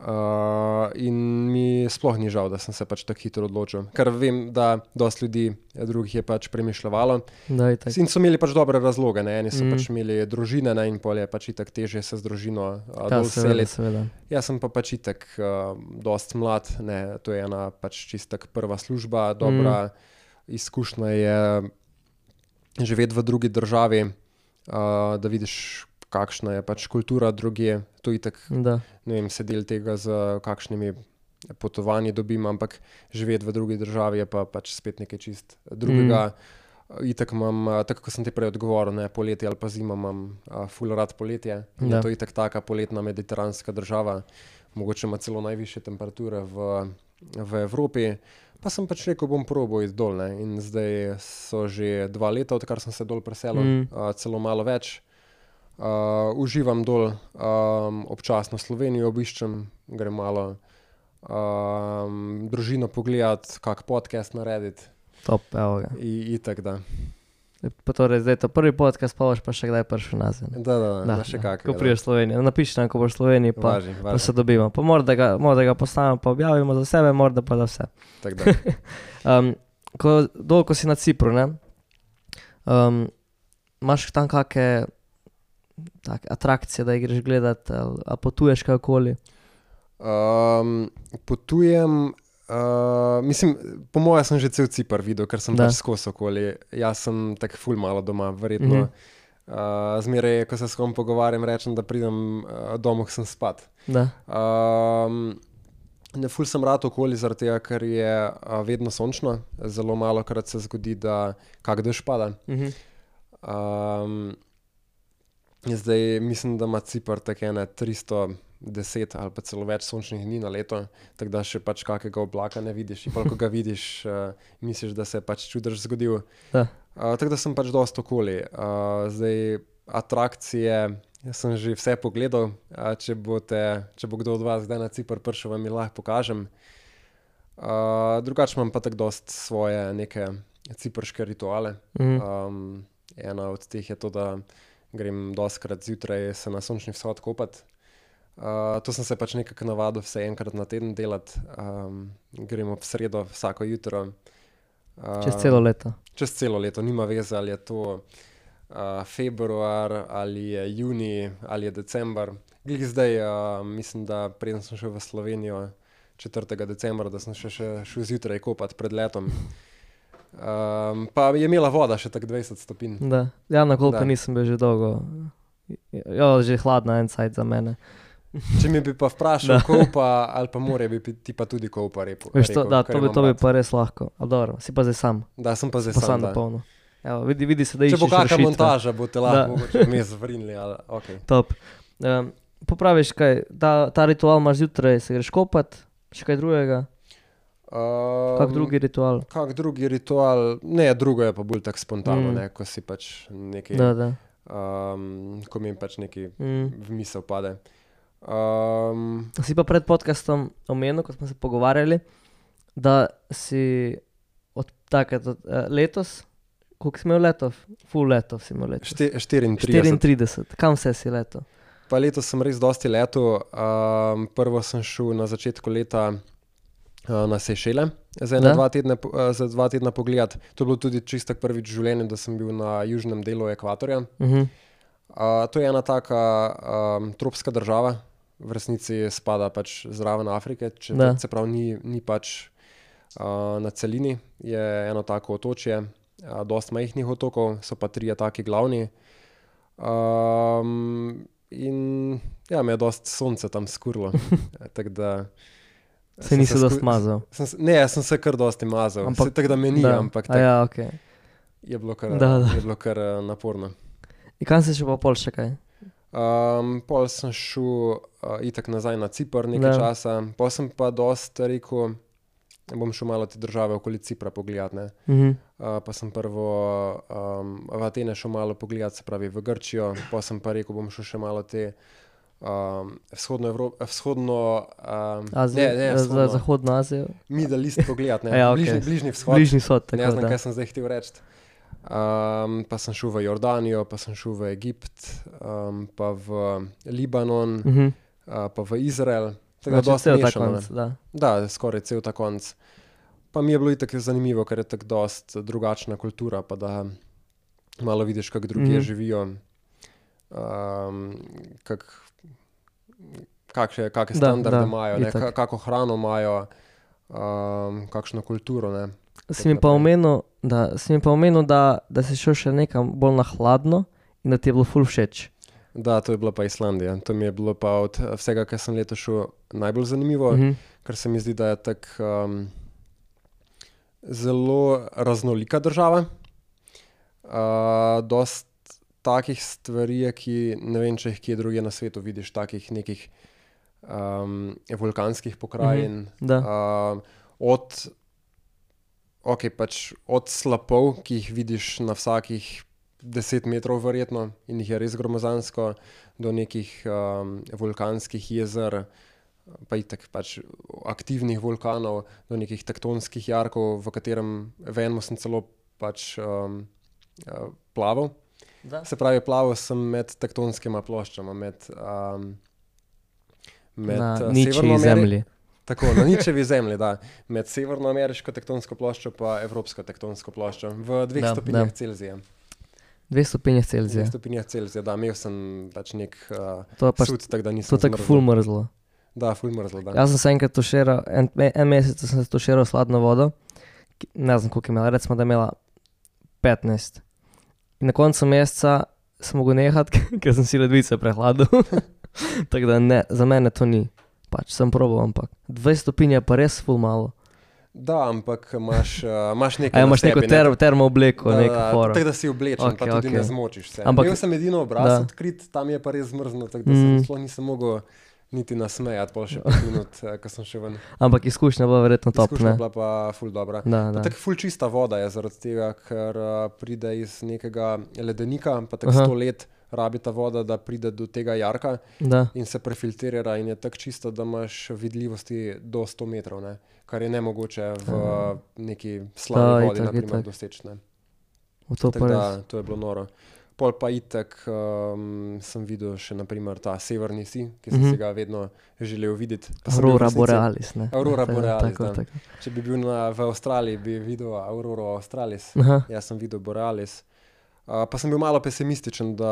Uh, in mi sploh ni žal, da sem se pač tako hitro odločil, ker vem, da dosta ljudi eh, drugih je pač premišljalo. Itak. In so imeli pač dobre razloge, ne? eni so Mm. pač imeli družine, ne? in pol je pač itak teže se z družino Ja, dol seveda, seliti. seveda. Jaz sem pa pač itak uh, dost mlad, ne? to je ena pač čistak prva služba, dobra mm. izkušnja je živeti v drugi državi, uh, da vidiš, kakšna je pač kultura druge. To itak, Da. ne vem, se del tega z kakšnimi potovanji dobim, ampak živeti v drugi državi je pa pač spet nekaj čist drugega. Mm. Itak imam, tako kot sem ti prej odgovoril, ne, poletje ali pa zima imam a, full rad poletje. Ja. Je to je itak taka poletna mediteranska država, mogoče ima celo najviše temperature v, v Evropi. Pa sem pač rekel, bom probo iti dol. Ne. In zdaj so že dva leta, odkar sem se dol preselil, Mm. a, celo malo več. Uh, uživam dol, um, občasno Slovenijo obiščem, grem malo um, družino pogledati, kak podcast narediti. Top, evo ga. In tako da. Pa torej, zdaj je to prvi podcast, pa boš pa še kdaj prišel nazaj. ne? Da, da, da, da še kak. Ko priješ Slovenijo, napiši nam, ko boš v Sloveniji, pa, važi, pa važi. se dobimo. Pa morda ga, morda ga postavimo, pa objavimo za sebe, morda pa za vse. Tak da. Um, ko, dol, ko si na Cipru, ne, um, imaš tam kakšne take atrakcije, da jih greš gledati, ali, ali potuješ kakoli. Um, potujem, uh, mislim, po mojem, sem že cel Cipr videl, ker sem pač skozi okoli. Jaz sem tako ful malo doma, verjetno. Mm -hmm. uh, zmeraj, ko se s kom pogovarjam, rečem, da pridem uh, domov, sem spat. Da. Um, ne ful sem rad okoli, zaradi tega, ker je uh, vedno sončno. Zelo malo krat se zgodi, da kak dež pada. Mhm. Um, zdaj mislim, da ima Cipr tako ene 310 ali pa celo več sončnih dni na leto, tako da še pač kakega oblaka ne vidiš. In pol, ko ga vidiš, uh, misliš, da se je pač čudež zgodil. Da. Uh, tako da sem pač dosta okoli. Uh, zdaj atrakcije. Jaz sem že vse pogledal, a če, boste, če bo kdo od vas zdaj na Cipr prišel, vam jih lahko pokažem. Uh, drugače imam pa tako dost svoje neke ciprške rituale. Mhm. Um, ena od teh je to, da grem doskrat zjutraj se na sončni vzhod kopati. Uh, to sem se pač nekako navadil, vse enkrat na teden delati. Um, gremo v sredo vsako jutro. Um, Čez celo leto. Čez celo leto, nima veze, ali je to uh, februar, ali je juni, ali je december. Glede zdaj, uh, mislim, da preden sem šel v Slovenijo 4. decembra, da sem še, še šel zjutraj kopati pred letom. Um, pa je imela voda še tako 20 stopinj. Da. Ja, na kolko Da. nisem bil že dolgo. Ja, že hladna en sajt za mene. Če mi bi pa vprašal, kopa ali pa more, bi ti pa tudi kopa rekel. Veš, to, rekel, da, to bi, to bi pa res lahko. A dobro, si pa zdaj sam. Da, sem pa zdaj Pa sam sam. polno. Evo, vidi, vidi se, da Če iščeš bo kakšna montaža, boste Da. lahko mogoče vmes vrnili. Ali, okay. Top. Um, popraviš kaj, ta, ta ritual imaš zjutraj, se greš kopat, še kaj drugega? um, Kak drugi ritual? Kak drugi ritual, ne, drugo je pa bolj tako spontano, Mm. ne, ko si pač nekaj, Da, da. um, ko mi pač nekaj Mm. v misel pade. Um, Si pa pred podcastom omenil, ko smo se pogovarjali, da si od takrat od, uh, letos, koliko si imel letov? Full letov si imel letos. šte, 34. 34, kam vse si leto? Pa letos sem res dosti letel. Um, prvo sem šel na začetku leta uh, na Sešele, za, ene Da. dva tedne, uh, za dva tedna pogled. To je bilo tudi čisto prvič v življenju, da sem bil na južnem delu ekvatorja. Uh -huh. Uh, to je ena taka um, tropska država, v resnici spada pač zraven Afrike, če, Da. se pravi, ni, ni pač uh, na celini, je eno tako otočje, uh, dosta majhnih otokov, so pa trije taki glavni. Um, in ja, me je dosta sonce tam skurlo. tako da. Se nisi sku- dost mazal. Sem, se- ne, sem se kar dosti mazal, Ampak- tako da me ni, Da. ampak A tako, ja, ok. je bilo kar, Da, da. Je bilo kar uh, naporno. In kam si še pa pol še kaj? Um, pol sem šel uh, itak nazaj na Cipr nekaj Da. da. časa, pol sem pa dosta rekel, bom šel malo te države okoli Cipra pogledat. ne. Uh -huh. Uh, pa sem prvo um, v Atene šel malo pogledat, se pravi v Grčijo, pa sem pa rekel, bom šel še malo te um, vzhodno, Evro vzhodno um, Azijo, ne, ne, vzhodno, zahodno Azijo. Middle East pogledat, ne, Ja, ok. bližnji, bližnji vzhod. Bližnji vzhod, Ne tako znam, da. kaj sem zdaj hotel reči. Um, pa sem šel v Jordanijo, pa sem šel v Egipt, um, pa v Libanon, Uh -huh. uh, pa v Izrael. Tako da Znači, dosti cel ta mešano, konc, da. Da, skoraj cel ta konc. Pa mi je bilo itak zanimivo, ker je tako dost drugačna kultura, pa da malo vidiš, kako drugi mm. živijo, um, kak, kakšne, kakšne Da, standarde da, imajo, ne, kako hrano imajo, um, kakšno kulturo. Ne. Si mi pa omenil, da, si mi pa omenil da, da si šel še nekam bolj na hladno in da ti je bilo ful všeč. Da, to je bila pa Islandija. To mi je bilo pa od eh, vsega, kar sem letos šel, najbolj zanimivo, Mhm. ker se mi zdi, da je tako um, zelo raznolika država. Uh, dost takih stvari, ki ne vem, če jih kje drugje na svetu vidiš, takih nekih um, vulkanskih pokrajin. Da. Uh, od, okay, pač od slapov, ki jih vidiš na vsakih 10 metrov, verjetno, in jih je res gromozansko, do nekih um, vulkanskih jezer, pa itek pač aktivnih vulkanov, do nekih tektonskih jarkov, v katerem v enem sem celo pač um, uh, plaval. Da. Se pravi, plaval sem med tektonskima ploščama, med, um, med Na ničji Severno zemlji. Tako, na ničevi zemlji, da. Med severnoameriško tektonsko ploščo in evropsko tektonsko ploščo v dveh Da, stopinjah da. Celzija. Dve stopinje Celzija. stopinjah Celzija, da, imel sem pač nek uh, To pač sud, tako da to nisem. je tako ful mrzlo. Da, ful mrzlo, da. Jaz sem se enkrat tuširal, en, en mesec sem se tuširal s hladno vodo, ne znam koliko je imela, recimo da je imela 15. In na koncu meseca sem mogel nehati, ker sem si ledvice prehladil. Tako da ne, za mene to ni. Pač sem probal, ampak 20 stopinj je pa res ful malo. Da, ampak imaš, uh, imaš nekaj. A na imaš neko sebi, ter, termo obleko, Da, neko da, foro. Tako da si oblečen, okay, pa tudi okay. ne zmočiš se. Ampak- imel sem edino obraz da. odkrit, tam je pa res zmrzno, tako da mm. Se nisem mogel niti nasmejati, pol še pet minut, eh, ko sem še ven. Ampak izkušnja bo verjetno top, Izkušnja ne? bila pa ful dobra. Da, Pa da. Tako ful čista voda je zaradi tega, ker uh, pride iz nekega ledenika, pa tako sto let rabi ta voda, da pride do tega jarka da. in se prefiltrira in je tako čisto, da imaš vidljivosti do 100 metrov, ne? kar je nemogoče v neki Da, slabi vodi, itak, naprimer, itak. doseči. ne. V to da, to je bilo noro. Pol pa itek um, sem videl še naprimer ta severni si, ki sem Mhm. si ga vedno želel videti. V Aurora borealis, ne? Aurora Tako, borealis, Tako, da. tako. Če bi bil na, v Avstraliji, bi videl Auroro australis. Aha, Jaz sem videl borealis. Uh, pa sem bil malo pesimističen, da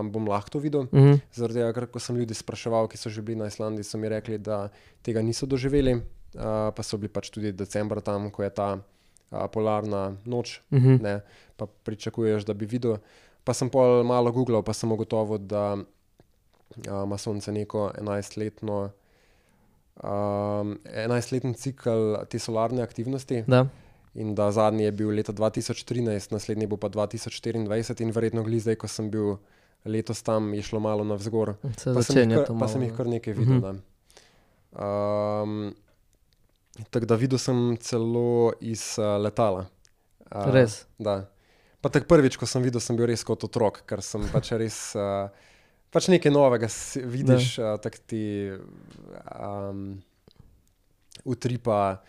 um, bom lahko to videl. mhm. Zaradi tega, ker ko sem ljudi spraševal, ki so že bili na Islandiji, so mi rekli, da tega niso doživeli. Uh, pa so bili pač tudi decembra tam, ko je ta uh, polarna noč, Mhm. ne, pa pričakuješ, da bi videl. Pa sem pol malo googlal, pa sem ugotovil, da uh, ima Sonce neko 11-letno. Um, 11-letni cikl te solarne aktivnosti, Da. In da zadnji je bil leta 2013, naslednji bo pa 2024, in verjetno glih zdaj, ko sem bil letos tam, je šlo malo navzgor. Se Pa sem, kar, to pa malo. sem jih ne. kar nekaj videl. Mhm. Mm -hmm. um, tako da videl sem celo iz uh, letala. Uh, Res. Da. Pa tako prvič, ko sem videl, sem bil res kot otrok, ker sem pač res. Uh, Pač nekaj novega vidiš, uh, tako ti um, utripa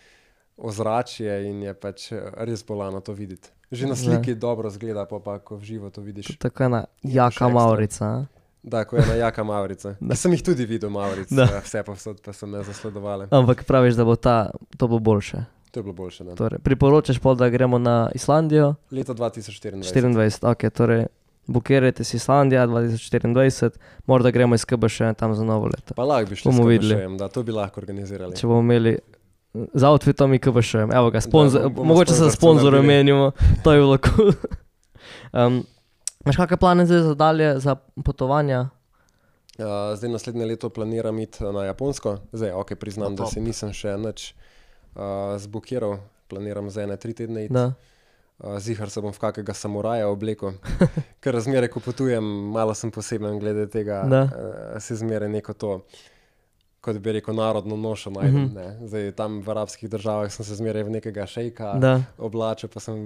ozračje in je pač eh, res bolano to videti. Že na Ja. sliki dobro zgleda, pa, pa ko v živo to vidiš. Tako ena to jaka maurica. Da, ko je ena jaka Maurica. Da sem jih tudi videl, Maurice, da. vse povsod pa so me zasledovali. Ampak praviš, da bo ta, to bo boljše. To je bilo boljše. Ne? Torej, priporočaš pol, da gremo na Islandijo Leto 2024. 24, ok, torej bukirajte si Islandija 2024, morda gremo iz KB še tam za novo leto. Pa lahko bi šli Bomo videli. Da to bi lahko organizirali. Če bomo imeli z outfitom in KB še, evo ga, sponzor, Da, bomo mogoče se nabili. menimo, to je bilo kul. Cool. um, Imaš kakšne plane zdaj za dalje, za potovanja? Uh, zdaj naslednje leto planiram iti na Japonsko, zdaj ok, priznam, da si nisem še nič uh, zbukiral, planiram za ene tri tedne iti. Da. Uh, Zihar se bom v kakega samuraja oblekel, ker razmere, ko potujem, malo sem poseben glede tega, Da. uh, se zmeraj neko to, kot bi rekel, narodno nošo najdem. Mhm. Mm -hmm. Zdaj tam v arabskih državah sem se zmeraj v nekega šejka Da. oblačil, pa sem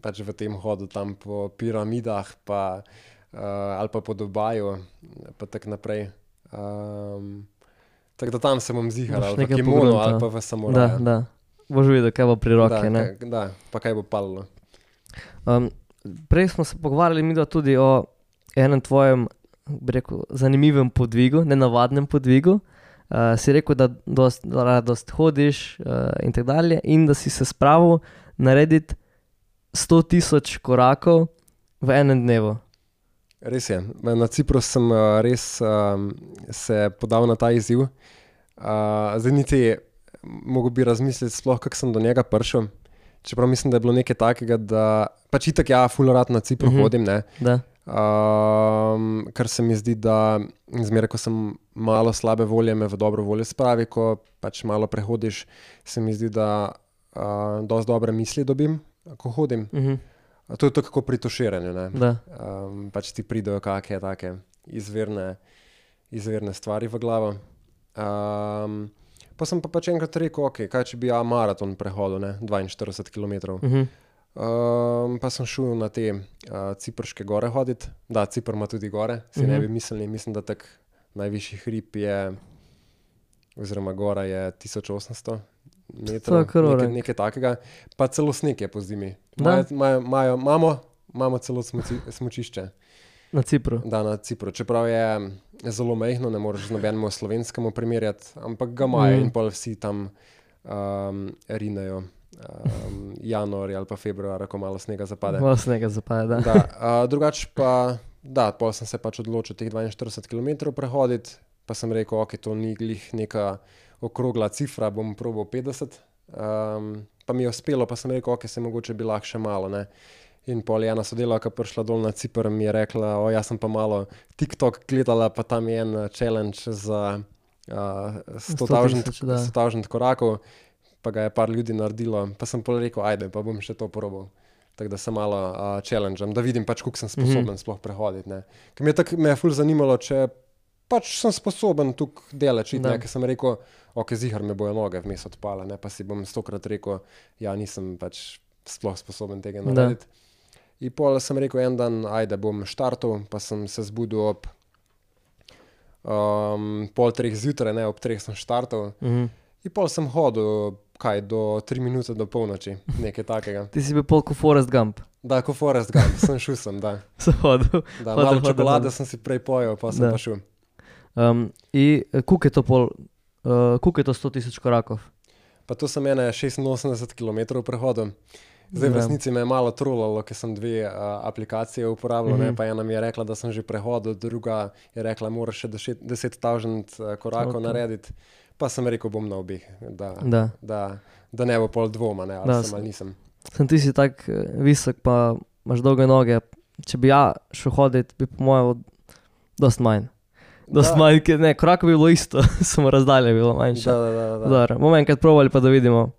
pač v tem hodu tam po piramidah, pa, uh, ali pa po Dubaju, pa tako naprej. Um, tako da tam se bom zihal, Boš ali v pogruntal. ali pa v Da, samuraju. da. Boš videl, kaj bo pri roki. da, ne? kaj, da, pa kaj bo palilo. Um, prej smo se pogovarjali midva tudi o enem tvojem, rekel, zanimivem podvigu, nenavadnem podvigu. Uh, si rekel, da dost, rad dost hodiš uh, in tako dalje, in da si se spravil narediti 100 tisoč korakov v enem dnevu. Res je. Na Cipru sem uh, res um, se podal na ta izziv. Uh, zdaj niti mogo bi razmisliti, sploh kako sem do njega prišel. Čeprav mislim, da je bilo nekaj takega, da pač itak ja, fulorat na Cipru uh Mhm. -huh. hodim. Ne? Da. Um, ker se mi zdi, da zmeraj, ko sem malo slabe volje, me v dobro voljo spravi, ko pač malo prehodiš, se mi zdi, da uh, dosti dobre misli dobim, ko hodim. Uh -huh. A To je tako kot pri tuširanju. Um, pač ti pridejo kakšne take izvirne, izvirne stvari v glavo. Um, pa sem pa pač enkrat rekel, ok, kaj če bi ja maraton prehodil, ne, 42 km. Uh -huh. Um, pa sem šel na te uh, ciprške gore hoditi. Da, Cipr ima tudi gore, si uh -huh. ne bi mislili. Mislim, da tak najvišji hrib je, oziroma gora je 1800 metrov. nekaj, nekaj takega. Pa celo sneg je po zimi. Imamo, imamo celo smuci, smučišče. Na Cipru. Da, na Cipru. Čeprav je zelo majhno, ne moreš z nobenim slovenskemu primerjati, ampak ga imajo Mm. in pol vsi tam um, rinejo. Um, januar ali pa februar, ko malo snega zapade. Malo snega zapade. Da. Da, uh, drugače pa, da, pol sem se pač odločil teh 42 km prehoditi, pa sem rekel, ok, to ni glih neka okrogla cifra, bom probil 50. Um, pa mi je uspelo, pa sem rekel, ok, se mogoče bi lahko še malo. Ne? In pol je ena sodelavka prišla dol na Cipr in mi je rekla, o, jaz sem pa malo TikTok gledala, pa tam je en uh, challenge za uh, 100 tisoč, da. 000 korakov, pa ga je par ljudi naredilo, pa sem pol rekel, ajde, pa bom še to probal. Tako da se malo uh, challengem, da vidim, pač, koliko sem sposoben mm -hmm. sploh prehoditi. ne. Ker me je tako me je ful zanimalo, če pač sem sposoben tukaj delati, ker sem rekel, ok, zihar me bojo noge vmes odpale, ne? pa si bom stokrat rekel, ja, nisem pač sploh sposoben tega narediti. In pol sem rekel, en dan, ajde, bom štartal, pa sem se zbudil ob um, pol treh zjutraj, ne ob treh sem štartal. Uh -huh. In pol sem hodil, kaj, do tri minute do polnoči, nekaj takega. Ti si bil pol kot Forest Gump. Da, kot Forest Gump, sem šel sem, da. Se hodil. da Hodil, malo hodil, čokolade hodil. sem si prej pojel, pa sem Da. pa šel. Um, in koliko je to pol, uh, koliko je to 100 tisoč korakov? Pa to sem ene 86 km prehodil. Zdaj v Ja. resnici me je malo trolalo, ker sem dve uh, aplikacije uporabljal. Mhm. Mm -hmm. Pa ena mi je rekla, da sem že prehodil, druga je rekla, da moraš še 10 tisoč korakov Ok. okay. narediti. Pa sem rekel, bom na obeh, da, Da. da, da ne bo pol dvoma, ne, ali Da, sem ali nisem. Sem ti si tako eh, visok, pa imaš dolge noge. Če bi ja šel hoditi, bi po mojem, dost manj. Dost Da. manj, ker ne, korak bi bilo isto, samo razdalja bi bilo manjša. Da, da, da, da. Dobro, bomo enkrat provali, pa da vidimo,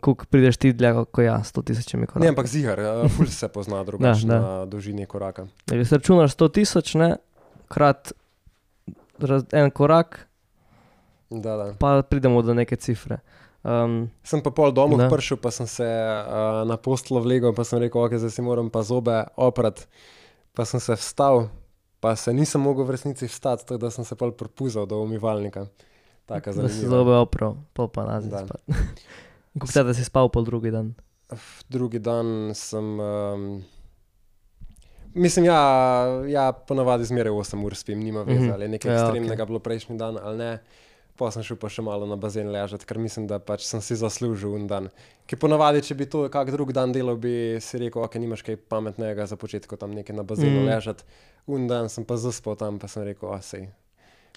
koliko prideš ti dlje, kot ja, 100 tisočimi koraki. Ne, ampak zigar, uh, ful se pozna drugače da. na dolžini koraka. Če se računaš 100 tisoč, ne, krat raz, en korak, Da, da. pa pridemo do neke cifre. Um, Sem pa pol domov Da. prišel, pa sem se uh, na postlo vlegel, pa sem rekel, ok, zdaj si moram pa zobe oprat. Pa sem se vstal, pa se nisem mogel v resnici vstati, tako da sem se pol propuzal do umivalnika. Taka da si zanimiva. zobe oprav, pol pa nazaj spat. Kako te, da si spal pol drugi dan? Drugi dan sem. Um, mislim, ja, ja ponavadi zmeraj 8 ur spim, nima veze, Mhm. ali je nekaj Ja, ekstremnega okay. bilo prejšnji dan ali ne. Pa sem šel pa še malo na bazen ležati, ker mislim, da pač sem si zaslužil un dan. Ker ponavadi, če bi to kak drug dan delal, bi si rekel, ok, nimaš kaj pametnega za početek tam nekaj na bazenu mm. ležati. Un dan sem pa zaspal tam, pa sem rekel, a sej.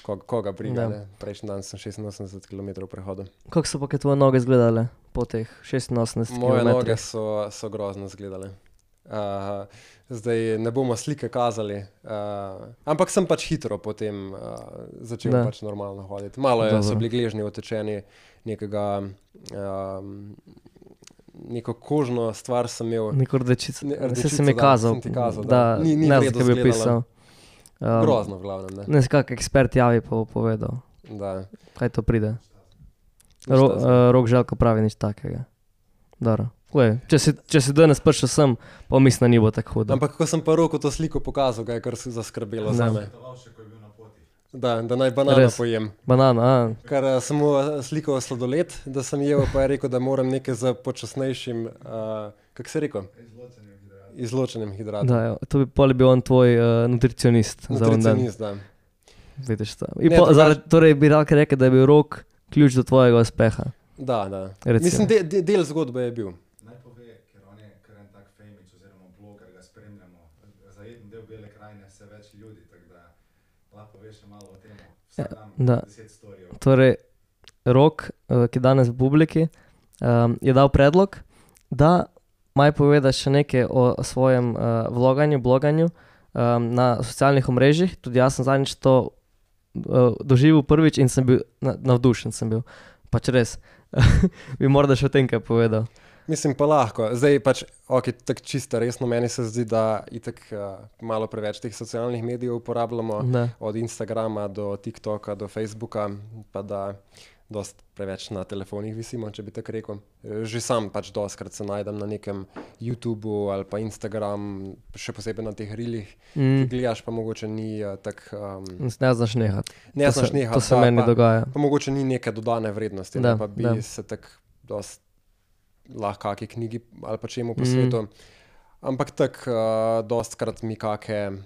Koga, koga briga, Ja. ne? Prejšnji dan sem 86 km prehodil. Kako so pa tvoje noge izgledale po teh 86 Moje km? noge so, so grozno izgledale. Uh, zdaj ne bomo slike kazali, uh, ampak sem pač hitro potem uh, začel da. pač normalno hoditi. Malo je, so bili gležnji otečeni, nekega, um, neko kožno stvar sem imel. Neko rdečico. Ne, rdečico, si mi da, kazal. sem kazal, da. da Ni- ni ne redu kaj bi pisal. Um, Grozno, v glavnem. Ne. Ne, kak ekspert javi pa bo povedal, Da. kaj to pride. Ro, uh, rok želko pravi nič takega. Dobro. Lej, če, si, če si danes prišel sem, pa mislim, da ni bo tako hudo. Ampak ko sem pa roko to sliko pokazal, ga je kar se zaskrbelo za me. Da, da naj banano Res. pojem. Banana, a, Ker uh, sem mu eh, slikal sladoled, da sem jedel, pa je rekel, da moram nekaj z počasnejšim, uh, kako se je rekel? Izločenim hidratom. da, jo, to bi pol bil on tvoj uh, nutricionist. Nutricionist, da. Vidiš to. Ne, po, zaradi, torej bi lahko rekel, da je bil rok ključ do tvojega uspeha. Da, da. Recimo. Mislim, de, de, del zgodbe je bil. Naj pove, ker on je kar en tak famič oziroma bloger, ga spremljamo. Za en del bele krajine vse več ljudi, tako da lahko veš še malo o tem. Vsak dan da. deset storijev. Torej, Rok, eh, ki je danes v publiki, um, je dal predlog, da maj poveda še nekaj o svojem uh, vloganju, bloganju um, na socialnih omrežjih. Tudi jaz sem zadnjič to uh, doživel prvič in sem bil na, navdušen. Sem bil. Pač res, bi morda še o tem kaj povedal. Mislim pa lahko. Zdaj pač, ok, tako čisto resno, meni se zdi, da itak uh, malo preveč teh socialnih medijev uporabljamo, Da. od Instagrama do TikToka do Facebooka, pa da dost preveč na telefonih visimo, če bi tako rekel. Že sam pač doskrat se najdem na nekem YouTubu ali pa Instagram, še posebej na teh rilih, ki Mm. gledaš, pa mogoče ni uh, tako. Um, Ne znaš nehati. ne To znaš se- nehati. To se da, meni pa, dogaja. pa mogoče ni neke dodane vrednosti, Da, ne, pa bi da. se tako dost lahko kakšni knjigi ali pa čemu po Mhm. svetu. Ampak tako, uh, dostkrat mi kakšne uh,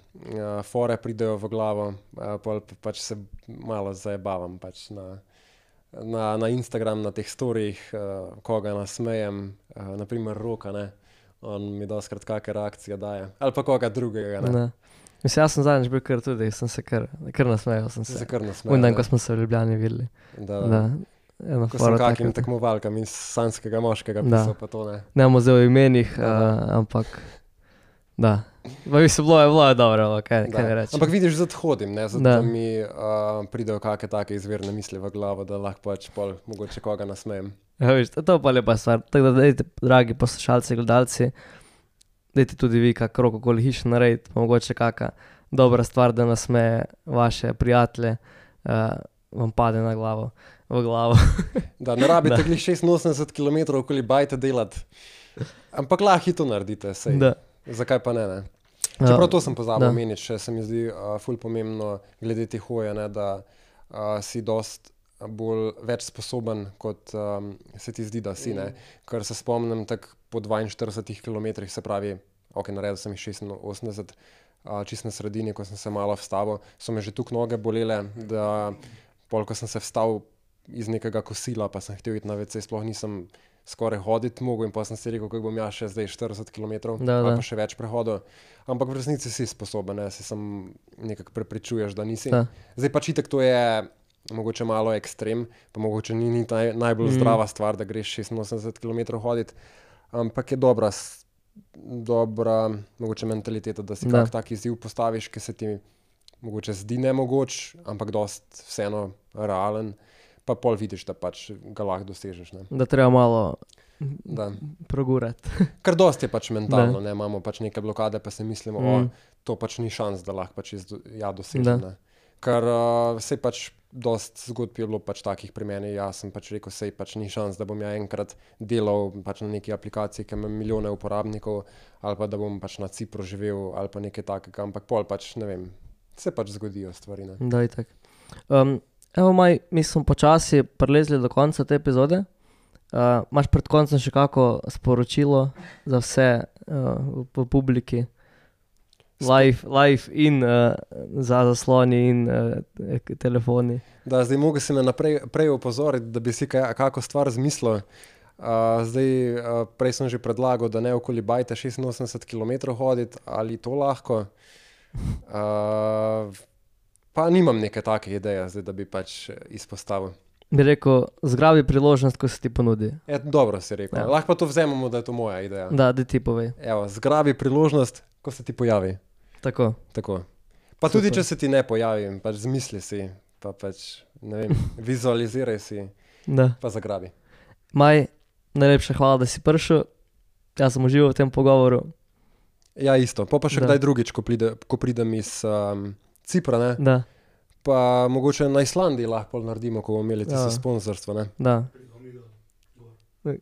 fore pridejo v glavo, uh, pol pa pač se malo zabavam pač na, na, na Instagram, na teh storijih, uh, koga nasmejem, uh, naprimer roka, ne. On mi dostkrat kakšne reakcije daje, ali pa koga drugega, ne. Da. Mislim, jaz sem zadnjič bil kar tudi, sem se kar, kar nasmejal. Sem Se se. kar nasmejem. Un dan, ne. ko smo se v Ljubljani videli. Da, Da, eno Ko sem kakim tekmovalkam iz sanskega moškega Da. pisal, pa to ne. Ne bomo zdaj o imenih, Da, uh, da. ampak da. Pa mislim, bilo je, bilo je dobro, no, kaj, kaj ne Da. rečem. Ampak vidiš, zato hodim, ne? zato Da. da mi uh, pridejo kakšne take izvirne misli v glavo, da lahko pač pol mogoče koga nasmejem. Ja, viš, to je pa lepa stvar. Tako da, dajte, dragi poslušalci, gledalci, dajte tudi vi, kako roko koli hiš narediti, pa mogoče kakšna dobra stvar, da nasmeje vaše prijatelje, uh, vam pade na glavo. Glavo. Da ne rabite Da. glih 86 km okoli bajte delati. Ampak lahko to naredite, sej. Da. Zakaj pa ne? ne? Ja, Čeprav to sem pozabil omeniti, še se mi zdi uh, ful pomembno glede te hoje, ne, da uh, si dost bolj več sposoben, kot um, se ti zdi, da si. Ne. Ker se spomnim, tako po 42 km, se pravi, ok, naredil sem jih 86, uh, čist na sredini, ko sem se malo vstavil, so me že tukaj noge bolele, da pol, ko sem se vstal iz nekega kosila, pa sem hotel iti na WC, sploh nisem skoraj hoditi mogel in pa sem si rekel, kako bom jaz še zdaj 40 km Da, da. pa še več prehodov. Ampak v resnici si sposoben, ne? si sam nekako prepričuješ, da nisi. Da. Zdaj pač itek to je mogoče malo ekstrem, pa mogoče ni, ni naj, najbolj Mm. zdrava stvar, da greš 86 km hoditi, ampak je dobra, dobra mogoče mentaliteta, da si Da. kak tak izziv postaviš, ki se ti mogoče zdi nemogoč, ampak dost vseeno realen, pa pol vidiš, da pač ga lahko dosežeš. Ne? Da treba malo Da. progurati. Kar dosti je pač mentalno, ne? imamo pač neke blokade, pa si mislimo, mm. Mm. o, to pač ni šans, da lahko pač izdo, ja, Da. dosežem. ne. Ker uh, se pač dost zgodb je bilo pač takih pri meni, jaz sem pač rekel, sej pač ni šans, da bom ja enkrat delal pač na neki aplikaciji, ki ima milijone uporabnikov, ali pa da bom pač na Cipru živel, ali pa nekaj takega, ampak pol pač ne vem, se pač zgodijo stvari. Ne? Da, itak. Um, evo, maj, mi smo počasi prilezli do konca te epizode. Uh, Imáš pred koncem še kako sporočilo za vse uh, v, publiki? Live, live in uh, za zasloni in uh, telefoni. Da, zdaj mogo si me naprej prej opozoriti, da bi si kaj, kako stvar zmislil. Uh, zdaj, uh, prej sem že predlagal, da ne okoli bajte 86 km hoditi, ali to lahko. Uh, pa nimam neke take ideje, zdaj, da bi pač izpostavil. Bi rekel, zgrabi priložnost, ko se ti ponudi. E, dobro si rekel. Ja. Lahko pa to vzamemo, da je to moja ideja. Da, da ti povej. Evo, zgrabi priložnost, ko se ti pojavi. Tako. Tako. Pa tudi, Super. če se ti ne pojavi, pač zmisli si, pa pač, ne vem, vizualiziraj si, Da. pa zagrabi. Maj, najlepša hvala, da si prišel. Jaz sem užival v tem pogovoru. Ja, isto. Pa, pa še Da. kdaj drugič, ko, pride, ko pridem iz um, Cipra, ne? Da, pa mogoče na Islandiji lahko naredimo, ko bomo imeli tisto Ja. sponzorstvo. Ne? da.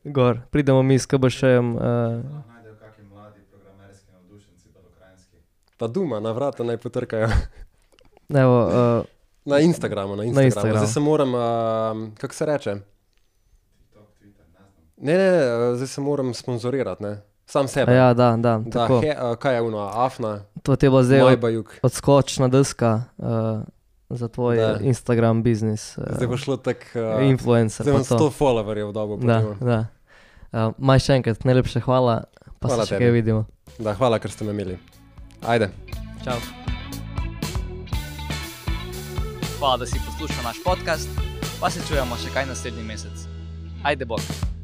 Gor, pridemo mi s KBŠ-jem. Uh. Pa duma, na vrata naj potrkajo. evo, uh, Na Instagramu, na Instagramu. Instagramu. Zdaj se moram, um, kako se reče? TikTok, Twitter, ne znam. Ne, ne, ne, zdaj se moram sponzorirati, ne? Sam sebe. ja, da, da. Da, tako. he, uh, kaj je uno, Afna, To ti bilo zdaj od, odskočna deska. Uh, za tvoj Da. da. Instagram biznis. Uh, Zdaj bo šlo tako. Uh, influencer. zdaj imam to. 100 followerjev, da bo Da, potem. da. Uh, Maj še enkrat, najlepša hvala, pa Hvala se še kaj vidimo. Da, hvala, ker ste me imeli. Ajde. Čau. Hvala, da si poslušal naš podcast, pa se čujemo še kaj naslednji mesec. Ajde, bog.